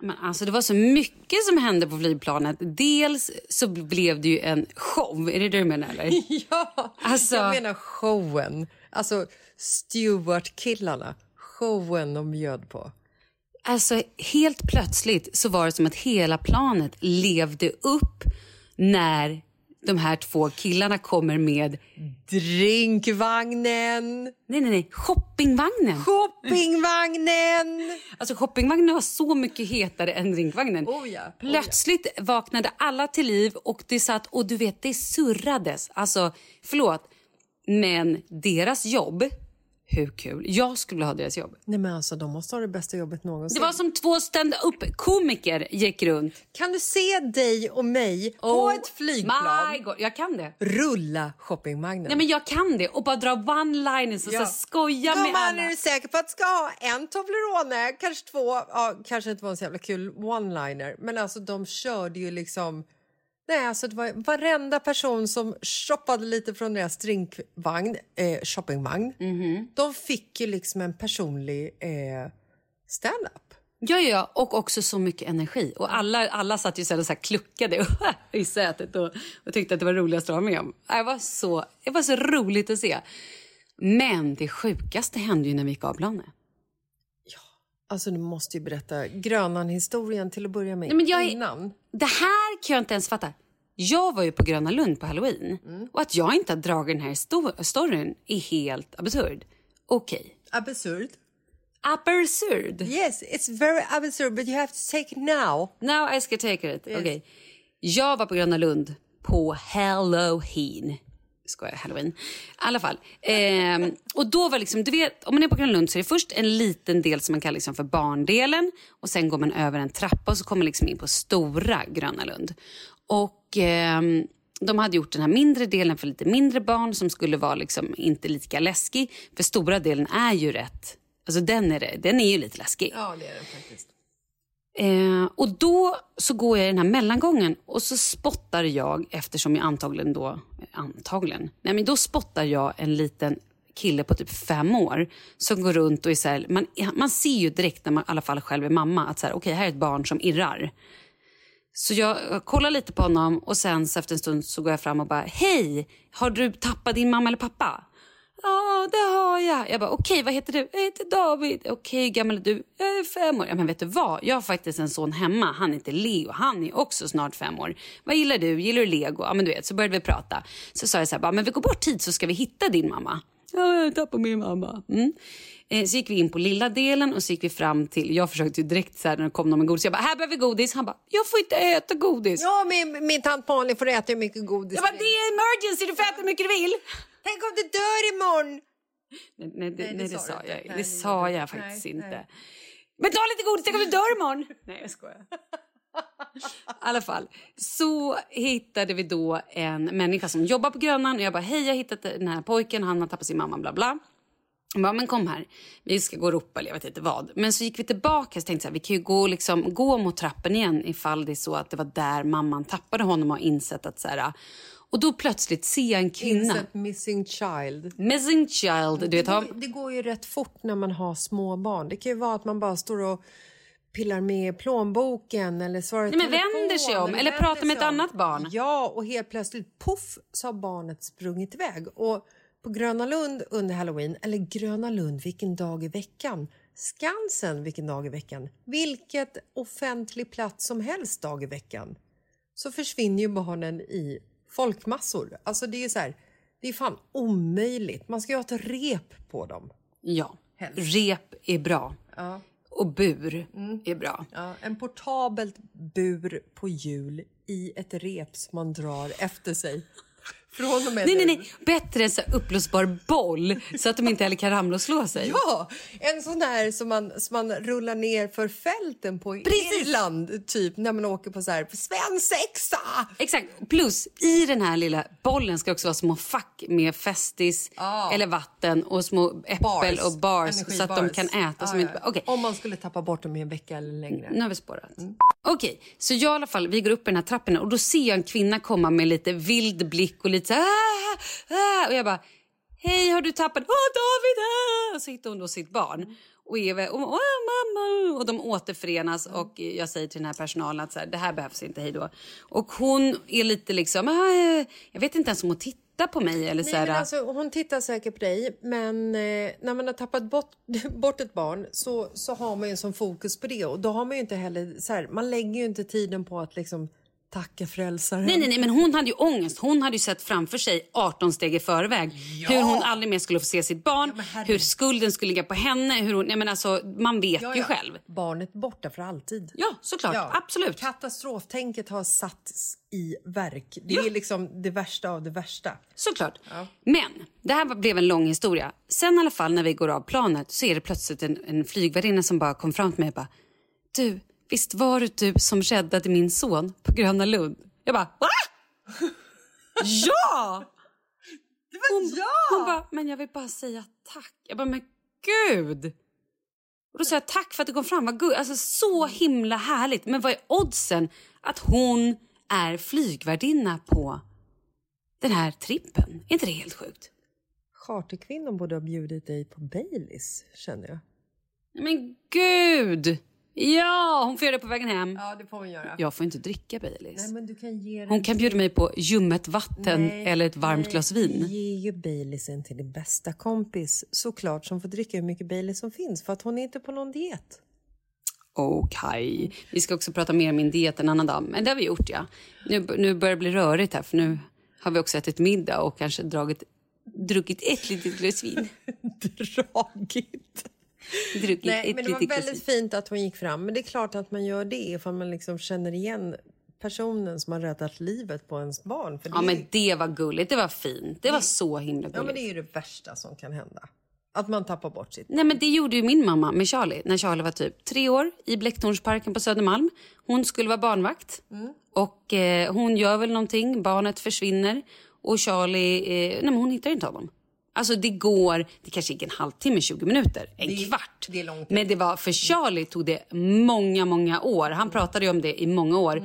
Men alltså det var så mycket som hände på flygplanet. Dels så blev det ju en show. Är det det du menar eller? Ja, Alltså- jag menar showen. Alltså Stewart-killarna. Showen de bjöd på. Alltså helt plötsligt så var det som att hela planet levde upp när de här två killarna kommer med, Drinkvagnen, nej nej nej, shoppingvagnen. shoppingvagnen. Alltså shoppingvagnen var så mycket hetare än drinkvagnen. Oh ja, oh ja. Plötsligt vaknade alla till liv och det satt och du vet det surrades. Alltså förlåt, men deras jobb, hur kul? Jag skulle vilja ha deras jobb. Nej men alltså de måste ha det bästa jobbet någonsin. Det var som två stand-up komiker gick runt. Kan du se dig och mig på Oh ett flygplan My God, jag kan det. rulla shoppingvagnen? Nej men jag kan det och bara dra one-liners och Ja. så skoja med Gumman, alla. är du säker på att du ska ha en Toblerone? Kanske två? Ja, kanske inte var en så jävla kul one-liner. Men alltså de körde ju liksom... Nej, alltså det var varenda person som shoppade lite från deras drinkvagn, eh, shoppingvagn. Mhm. De fick ju liksom en personlig eh, stand-up. Ja, ja, och också så mycket energi. Och alla, alla satt ju så och så kluckade i sätet och, och tyckte att det var roligast att vara med om. Det var, så, det var så roligt att se. Men det sjukaste hände ju när vi gick av planet. Alltså du måste ju berätta Grönan-historien till att börja med Nej, men jag är- innan. Det här kan jag inte ens fatta. Jag var ju på Gröna Lund på halloween och att jag inte har dragit den här sto- storyn är helt absurd. Okej. Absurd. Absurd. Yes, it's very absurd but you have to take it now. Now I ska take it. Okej. Jag var på Gröna Lund på Halloween skojar, halloween. I alla fall. Eh, och då var liksom, du vet, om man är på Gröna Lund så är det först en liten del som man kallar liksom för barndelen och sen går man över en trappa och så kommer man liksom in på stora Gröna Lund. Och eh, de hade gjort den här mindre delen för lite mindre barn som skulle vara liksom inte lika läskig. För stora delen är ju rätt, alltså den är, det, den är ju lite läskig. Ja, det är den faktiskt. Eh, och då så går jag i den här mellangången och så spottar jag, eftersom jag antagligen då, eh, antagligen, nej men då spottar jag en liten kille på typ fem år som går runt och är så här, man, man ser ju direkt när man i alla fall själv är mamma att så här, okej här är ett barn som irrar. Så jag kollar lite på honom och sen så efter en stund så går jag fram och bara, hej, har du tappat din mamma eller pappa? Ja, det har jag. Jag bara, okej, vad heter du? Jag heter David. Okej, hur gammal är du? Jag är fem år. Ja, men vet du vad? Jag har faktiskt en son hemma. Han heter Leo. Han är också snart fem år. Vad gillar du? Gillar du Lego? Ja, men du vet, så började vi prata. Så sa jag så här, bara, men vi går bort tid så ska vi hitta din mamma. Ja, jag tappade min mamma. Mm. Eh, Så gick vi in på lilla delen och så gick vi fram till, jag försökte ju direkt så här när det kom någon med godis, jag bara, här behöver vi godis. Han bara, jag får inte äta godis. Ja, min, min tant Malin får äta hur mycket godis Jag bara, det är emergency, du får äta hur mycket du vill. Tänk om du dör imorgon! Nej, nej, det, nej, det, sa sa jag, det sa det- jag faktiskt inte. Men ta lite godis, tänk om du dör imorgon. Nej, jag skojar. I alla fall, så hittade vi då en människa som jobbar på Grönan och jag bara, hej jag har hittat den här pojken, han har tappat sin mamma, bla bla. Jag bara, men kom här, vi ska gå och ropa eller jag vet inte vad. Men så gick vi tillbaka och tänkte så här, vi kan ju gå, liksom, gå mot trappen igen ifall det är så att det var där mamman tappade honom och har insett att så här, och då plötsligt ser jag en kvinna. Insett missing child. Missing child. Du vet, Det det går ju rätt fort när man har små barn. Det kan ju vara att man bara står och pillar med plånboken eller svarar i Nej, men telefon, vänder sig om, eller vänder pratar med ett annat barn. Ja, och helt plötsligt poff så har barnet sprungit iväg. Och på Gröna Lund under halloween, eller Gröna Lund vilken dag i veckan, Skansen vilken dag i veckan, vilket offentlig plats som helst dag i veckan så försvinner ju barnen i folkmassor. Alltså det är så här, det är fan omöjligt. Man ska ju ha ett rep på dem. ja, Helst. rep är bra. Ja. Och bur Mm. är bra. Ja, en portabelt bur på hjul i ett rep som man drar efter sig. Från och med Nej, nej, nu. nej. Bättre en så uppblåsbar boll så att de inte heller kan ramla och slå sig. Ja, en sån här som man, som man rullar ner för fälten på Precis. Irland, typ när man åker på så här svensexa. Exakt. Plus, i den här lilla bollen ska också vara små fack med Festis Ja. eller vatten och små äppel och bars så att de kan äta. Som Ja, inte... Okej. Om man skulle tappa bort dem i en vecka eller längre. Nu har vi spårat. Okej, så jag i alla fall, vi går upp i den här trappen och då ser jag en kvinna komma med lite vild blick och lite så här, ah, ah, och jag bara Hej, har du tappat? Åh, David! Ah! Och så hittar hon då sitt barn. och Eve och, och, mamma, och de återförenas och jag säger till den här personalen att så här, det här behövs inte, hej då. Och hon är lite liksom, "Ah, jag vet inte ens om hon tittar på mig eller så Nej, här, men alltså, hon tittar säkert på dig, men eh, när man har tappat bort, bort ett barn så, så har man ju som fokus på det och då har man ju inte heller så här, man lägger ju inte tiden på att liksom tacka frälsaren. Nej, nej, nej, men hon hade ju ångest. Hon hade ju sett framför sig 18 steg i förväg hur hon aldrig mer skulle få se sitt barn, herregud. hur skulden skulle ligga på henne. Hur hon, nej, men alltså, man vet Ja, ju ja. själv. Barnet borta för alltid. Ja, såklart. Ja. Absolut. Katastroftänket har satts i verk. Det Ja. är liksom det värsta av det värsta. Såklart. Men det här blev en lång historia. Sen i alla fall när vi går av planet så är det plötsligt en, en flygvärdinna som bara kom fram till mig och bara Du, visst var det du som räddade min son på Gröna Lund? Jag bara Va? ja! Det var Hon, hon bara, men jag vill bara säga tack. Jag bara, men gud! Och då sa jag tack för att du kom fram. Vad gud. Alltså, så himla härligt. Men vad är oddsen att hon är flygvärdinna på den här trippen? Är inte det helt sjukt? Charterkvinnan borde ha bjudit dig på Baileys, känner jag. Men gud! Ja, hon får göra det på vägen hem. Ja, det får hon göra. Jag får inte dricka Baileys. Nej, men du kan ge Hon kan bjuda mig på ljummet vatten Nej, eller ett varmt nej, glas vin. Ge ju Baileysen till din bästa kompis, såklart, som får dricka hur mycket Baileys som finns, för att hon är inte på någon diet. Okej. Vi ska också prata mer om min diet en annan dag. Men det har vi gjort, ja. Nu, nu börjar det bli rörigt här, för nu har vi också ätit middag och kanske dragit, druckit ett litet glas vin. Dragit! Druckit Nej, men det var väldigt vin. fint att hon gick fram. Men det är klart att man gör det ifall man liksom känner igen personen som har räddat livet på ens barn. För det Ja, är, men det var gulligt. Det var fint. Det var så himla ja, gulligt. men det är ju det värsta som kan hända. Att man tappar bort sitt Nej, men det gjorde ju min mamma med Charlie när Charlie var typ tre år i Blecktornsparken på Södermalm. Hon skulle vara barnvakt och eh, hon gör väl någonting. Barnet försvinner och Charlie, eh, nej men hon hittar inte honom. Alltså det går, det kanske gick en halvtimme, 20 minuter, en Det- kvart. det. Men det var, för Charlie tog det många, många år. Han pratade om det i många år.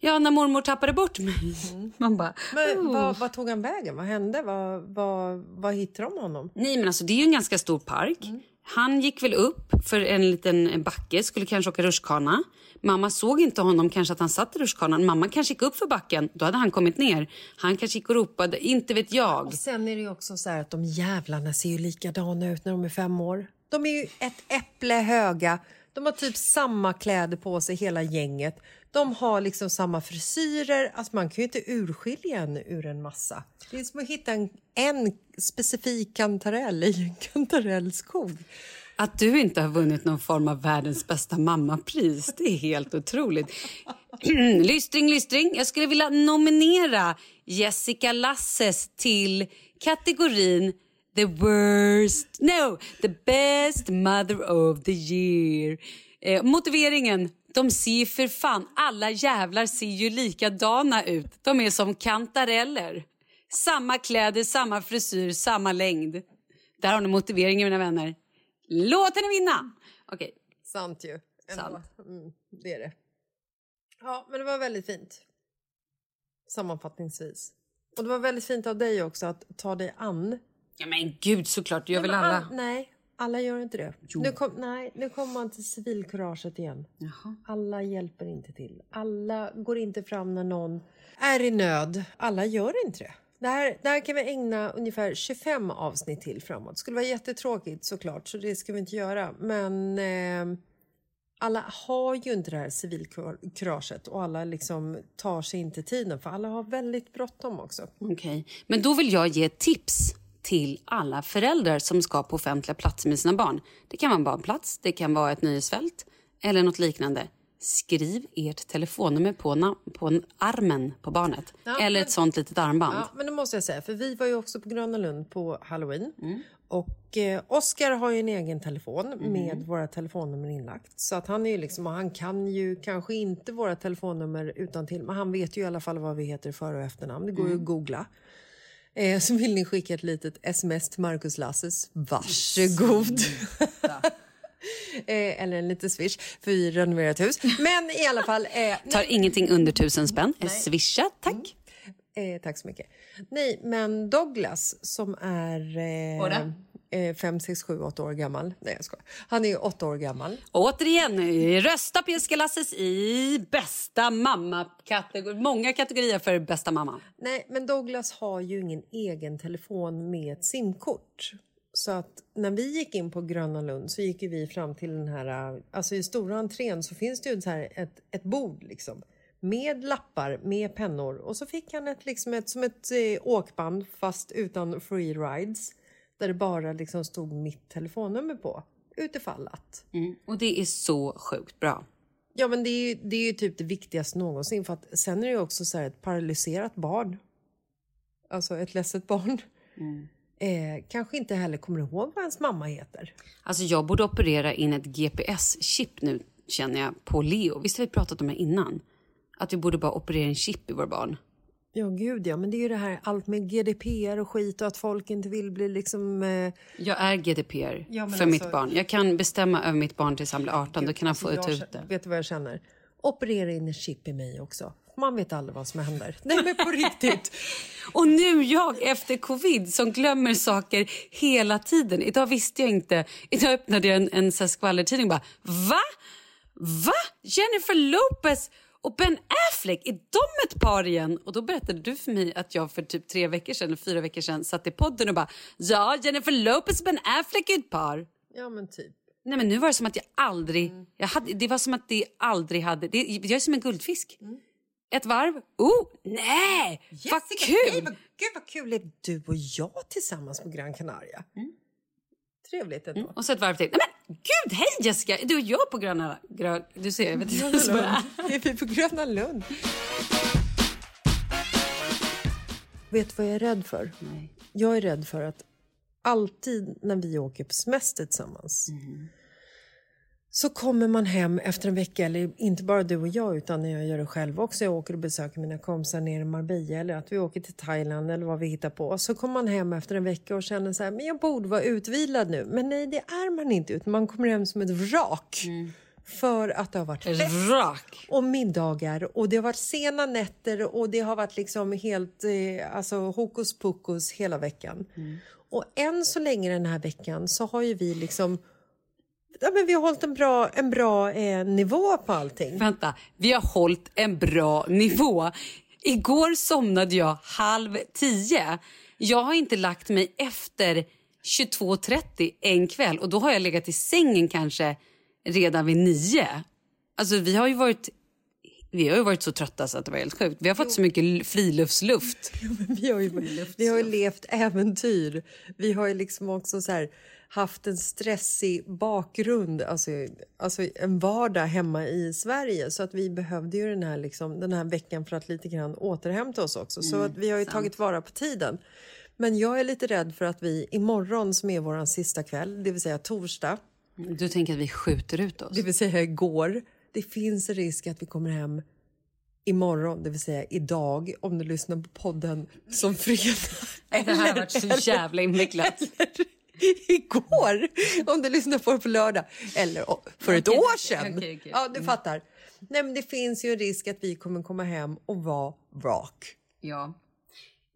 Ja, när mormor tappade bort mig. Man bara, Men vad, vad tog han vägen? Vad hände? Vad, vad, vad hittade de honom? Nej men alltså det är ju en ganska stor park. Han gick väl upp för en liten backe, skulle kanske åka rutschkana. Mamma såg inte honom, kanske att han satt i rutschkanan. Mamma kanske gick upp för backen, då hade han kommit ner. Han kanske gick och ropade, inte vet jag. Och sen är det ju också så här att de jävlarna ser ju likadana ut när de är fem år. De är ju ett äpple höga. De har typ samma kläder på sig hela gänget. De har liksom samma frisyrer. Alltså man kan ju inte urskilja en ur en massa. Det är som att hitta en, en specifik kantarell i en kantarellskog. Att du inte har vunnit någon form av världens bästa mammapris, det är helt otroligt. lystring, lystring. Jag skulle vilja nominera Jessica Lasses till kategorin The worst, no, the best mother of the year. Eh, motiveringen, de ser ju för fan, alla jävlar ser ju likadana ut. De är som kantareller. Samma kläder, samma frisyr, samma längd. Där har ni motiveringen mina vänner. Låt henne vinna! Okej. Sant ju. Sant. Mm, det är det. Ja, men det var väldigt fint. Sammanfattningsvis. Och det var väldigt fint av dig också att ta dig an. Ja men gud såklart, det gör väl Men alla. all- nej, alla gör inte det. Nu, kom, nej, nu kommer man till civilkuraget igen. Jaha. Alla hjälper inte till. Alla går inte fram när någon är i nöd. Alla gör inte det. Det här, det här kan vi ägna ungefär 25 avsnitt till framåt. Det skulle vara jättetråkigt såklart, så det ska vi inte göra. Men eh, alla har ju inte det här civilkuraget och alla liksom tar sig inte tiden för alla har väldigt bråttom också. Okej, men då vill jag ge ett tips till alla föräldrar som ska på offentliga platser med sina barn. Det kan vara en barnplats, det kan vara ett nöjesfält eller något liknande. Skriv ert telefonnummer på, på en- armen på barnet. Ja, eller men- ett sånt litet armband. Ja, men det måste jag säga, för vi var ju också på Gröna Lund på Halloween. Och eh, Oskar har ju en egen telefon med våra telefonnummer inlagt. Så att han är ju liksom, han kan ju kanske inte våra telefonnummer utan till men han vet ju i alla fall vad vi heter före och efternamn. Det går ju att googla. Eh, så vill ni skicka ett litet sms till Marcus Lasses, varsågod. eh, eller en liten swish, för vi renoverar ett hus. Men i alla fall... Eh, Tar ingenting under tusen spänn. Swisha, tack. Eh, tack så mycket. Nej, men Douglas som är... Eh, eh, fem, sex, sju, åtta år gammal. Nej, jag skojar. Han är åtta år gammal. Återigen, rösta på Jessica Lasses i bästa mamma-kategori. Många kategorier för bästa mamma. Nej, men Douglas har ju ingen egen telefon med ett simkort. Så att när vi gick in på Gröna Lund så gick vi fram till den här, alltså i stora entrén så finns det ju så här ett, ett bord liksom. Med lappar, med pennor och så fick han ett, liksom ett, som ett eh, åkband fast utan free rides. Där det bara liksom stod mitt telefonnummer på, utifall att. Mm. Och det är så sjukt bra. Ja men det är, ju, det är ju typ det viktigaste någonsin för att sen är det ju också så här ett paralyserat barn. Alltså ett ledset barn. Eh, kanske inte heller kommer ihåg vad ens mamma heter. Alltså jag borde operera in ett GPS-chip nu känner jag på Leo. Visst har vi pratat om det innan? Att vi borde bara operera en chip i vår barn. Ja gud ja, men det är ju det här allt med GDPR och skit och att folk inte vill bli liksom... Eh, Jag är GDPR Ja, för alltså- mitt barn. Jag kan bestämma över mitt barn tills han blir 18. Då kan han få alltså, jag ut det. Vet du vad jag känner? Operera in en chip i mig också. Man vet aldrig vad som händer. Nej men på riktigt. Och nu jag efter covid som glömmer saker hela tiden. Idag visste jag inte. Idag öppnade jag en, en så skvallertidning bara va? Va? Jennifer Lopez och Ben Affleck, är de ett par igen? Och då berättade du för mig att jag för typ tre veckor sedan, fyra veckor sedan satt i podden och bara ja, Jennifer Lopez och Ben Affleck är ett par. Ja men typ. Nej men nu var det som att jag aldrig, jag hade, det var som att det aldrig hade, det, jag är som en guldfisk. Ett varv, oh, nej, vad Jessica, nej, kul! vad, gud vad kul är du och jag tillsammans på Gran Canaria. Trevligt ändå. Och så ett varv till. Nej men gud, hej Jessica! Du och jag på Gröna... Grö, du ser, jag vet inte vad som är. är vi på Gröna Lund. Vet du vad jag är rädd för? Nej. Jag är rädd för att alltid när vi åker på semester tillsammans så kommer man hem efter en vecka, eller inte bara du och jag utan jag gör det själv också. Jag åker och besöker mina kompisar nere i Marbella eller att vi åker till Thailand eller vad vi hittar på. Så kommer man hem efter en vecka och känner så här, men jag borde vara utvilad nu. Men nej, det är man inte utan man kommer hem som ett vrak. För att det har varit fest Rak. och middagar och det har varit sena nätter och det har varit liksom helt eh, alltså hokus pokus hela veckan. Och än så länge den här veckan så har ju vi liksom Ja, men vi har hållit en bra, en bra eh, nivå på allting. Vänta, vi har hållit en bra nivå. Igår somnade jag halv tio. Jag har inte lagt mig efter 22.30 en kväll och då har jag legat i sängen kanske redan vid nio. Alltså vi har ju varit vi har ju varit så trötta så att det var helt sjukt. Vi har fått så mycket friluftsluft. Vi har ju, vi har ju levt äventyr. Vi har ju liksom också så här, haft en stressig bakgrund, alltså, alltså en vardag hemma i Sverige. Så att vi behövde ju den här, liksom, den här veckan för att lite grann återhämta oss också. Så att vi har ju tagit vara på tiden. Men jag är lite rädd för att vi imorgon som är vår sista kväll, det vill säga torsdag, Du tänker att vi skjuter ut oss? det vill säga igår, det finns en risk att vi kommer hem imorgon, det vill säga idag, om du lyssnar på podden som fredag. Det här har varit så jävla invecklat. igår, om du lyssnar på det på lördag. Eller för ett Okej, år sedan. okej, okej. Ja, du fattar. Nej, men det finns ju en risk att vi kommer komma hem och vara vrak. Ja.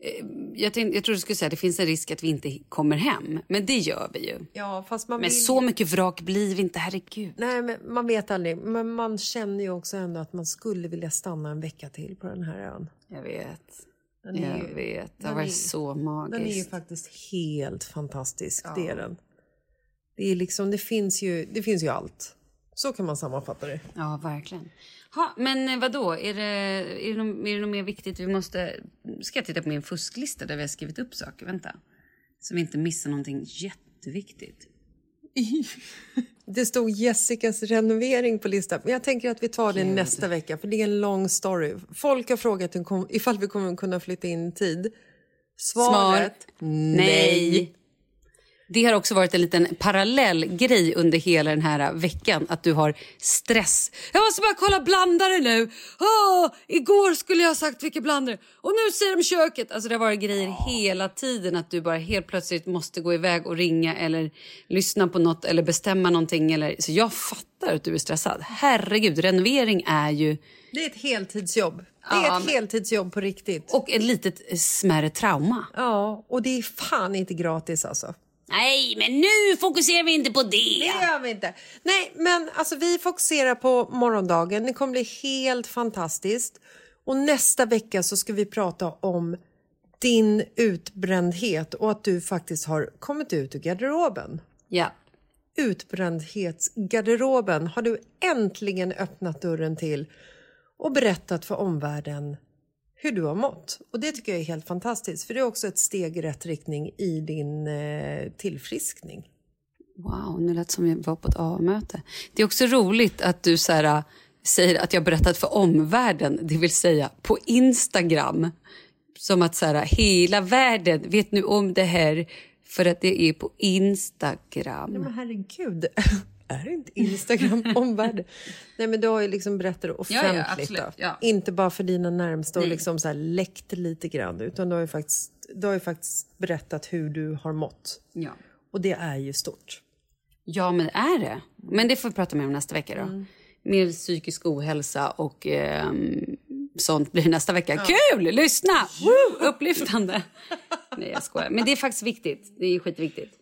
Eh, Jag, tänkte, jag tror du skulle säga att det finns en risk att vi inte kommer hem. Men det gör vi ju. Ja, fast man Men vill... så mycket vrak blir vi inte, herregud. Nej, men man vet aldrig. Men man känner ju också ändå att man skulle vilja stanna en vecka till på den här ön. Jag vet. Den Jag ju- vet. Det har varit är- så magiskt. Den är ju faktiskt helt fantastisk, det är den. Det, är liksom, det, finns ju, det finns ju allt. Så kan man sammanfatta det. Ja, verkligen. Ha, men eh, vadå? Är det, är, det något, är det något mer viktigt vi måste... Ska jag titta på min fusklista där vi har skrivit upp saker? Vänta. Så vi inte missar någonting jätteviktigt. Det stod Jessicas renovering på listan. Men jag tänker att vi tar det nästa vecka, för det är en lång story. Folk har frågat ifall vi kommer kunna flytta in i tid. Svaret? Nej. Det har också varit en liten parallell grej under hela den här veckan. Att du har stress. Jag måste bara kolla blandare nu. Åh, igår skulle jag ha sagt vilka blandare. Och nu säger de köket. Alltså det har varit grejer hela tiden. Att du bara helt plötsligt måste gå iväg och ringa. Eller lyssna på något. Eller bestämma någonting. Eller... Så jag fattar att du är stressad. Herregud, renovering är ju... Det är ett heltidsjobb. Det är Ja, ett men- heltidsjobb på riktigt. Och ett litet smärre trauma. Ja, och det är fan inte gratis alltså. Nej, men nu fokuserar vi inte på det. Det gör vi inte. Nej, men alltså vi fokuserar på morgondagen. Det kommer bli helt fantastiskt. Och nästa vecka så ska vi prata om din utbrändhet och att du faktiskt har kommit ut ur garderoben. Ja. Utbrändhetsgarderoben har du äntligen öppnat dörren till och berättat för omvärlden hur du har mått. Och det tycker jag är helt fantastiskt för det är också ett steg i rätt riktning i din eh, tillfriskning. Wow, nu lät som jag var på ett A-möte. Det är också roligt att du så här, säger att jag berättat för omvärlden, det vill säga på Instagram. Som att så här, hela världen vet nu om det här för att det är på Instagram. Men herregud, är inte Instagram omvärlden? Nej, men du har ju liksom berättat det offentligt. Ja, ja, ja. Inte bara för dina närmsta och Nej. liksom så här läckt lite grann utan du har ju faktiskt, du har ju faktiskt berättat hur du har mått. Ja. Och det är ju stort. Ja, men är det? Men det får vi prata mer om nästa vecka då. Mer psykisk ohälsa och ehm, sånt blir nästa vecka. Kul! Lyssna! Woo! Upplyftande. Nej, jag skojar. Men det är faktiskt viktigt. Det är skitviktigt.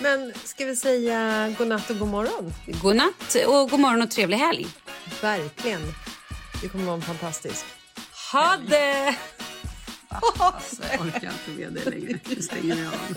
Men ska vi säga godnatt och god morgon? God natt och god morgon och trevlig helg. Verkligen. Det kommer vara en fantastisk. Ha det! Alltså, jag orkar inte med det längre. Nu stänger jag av.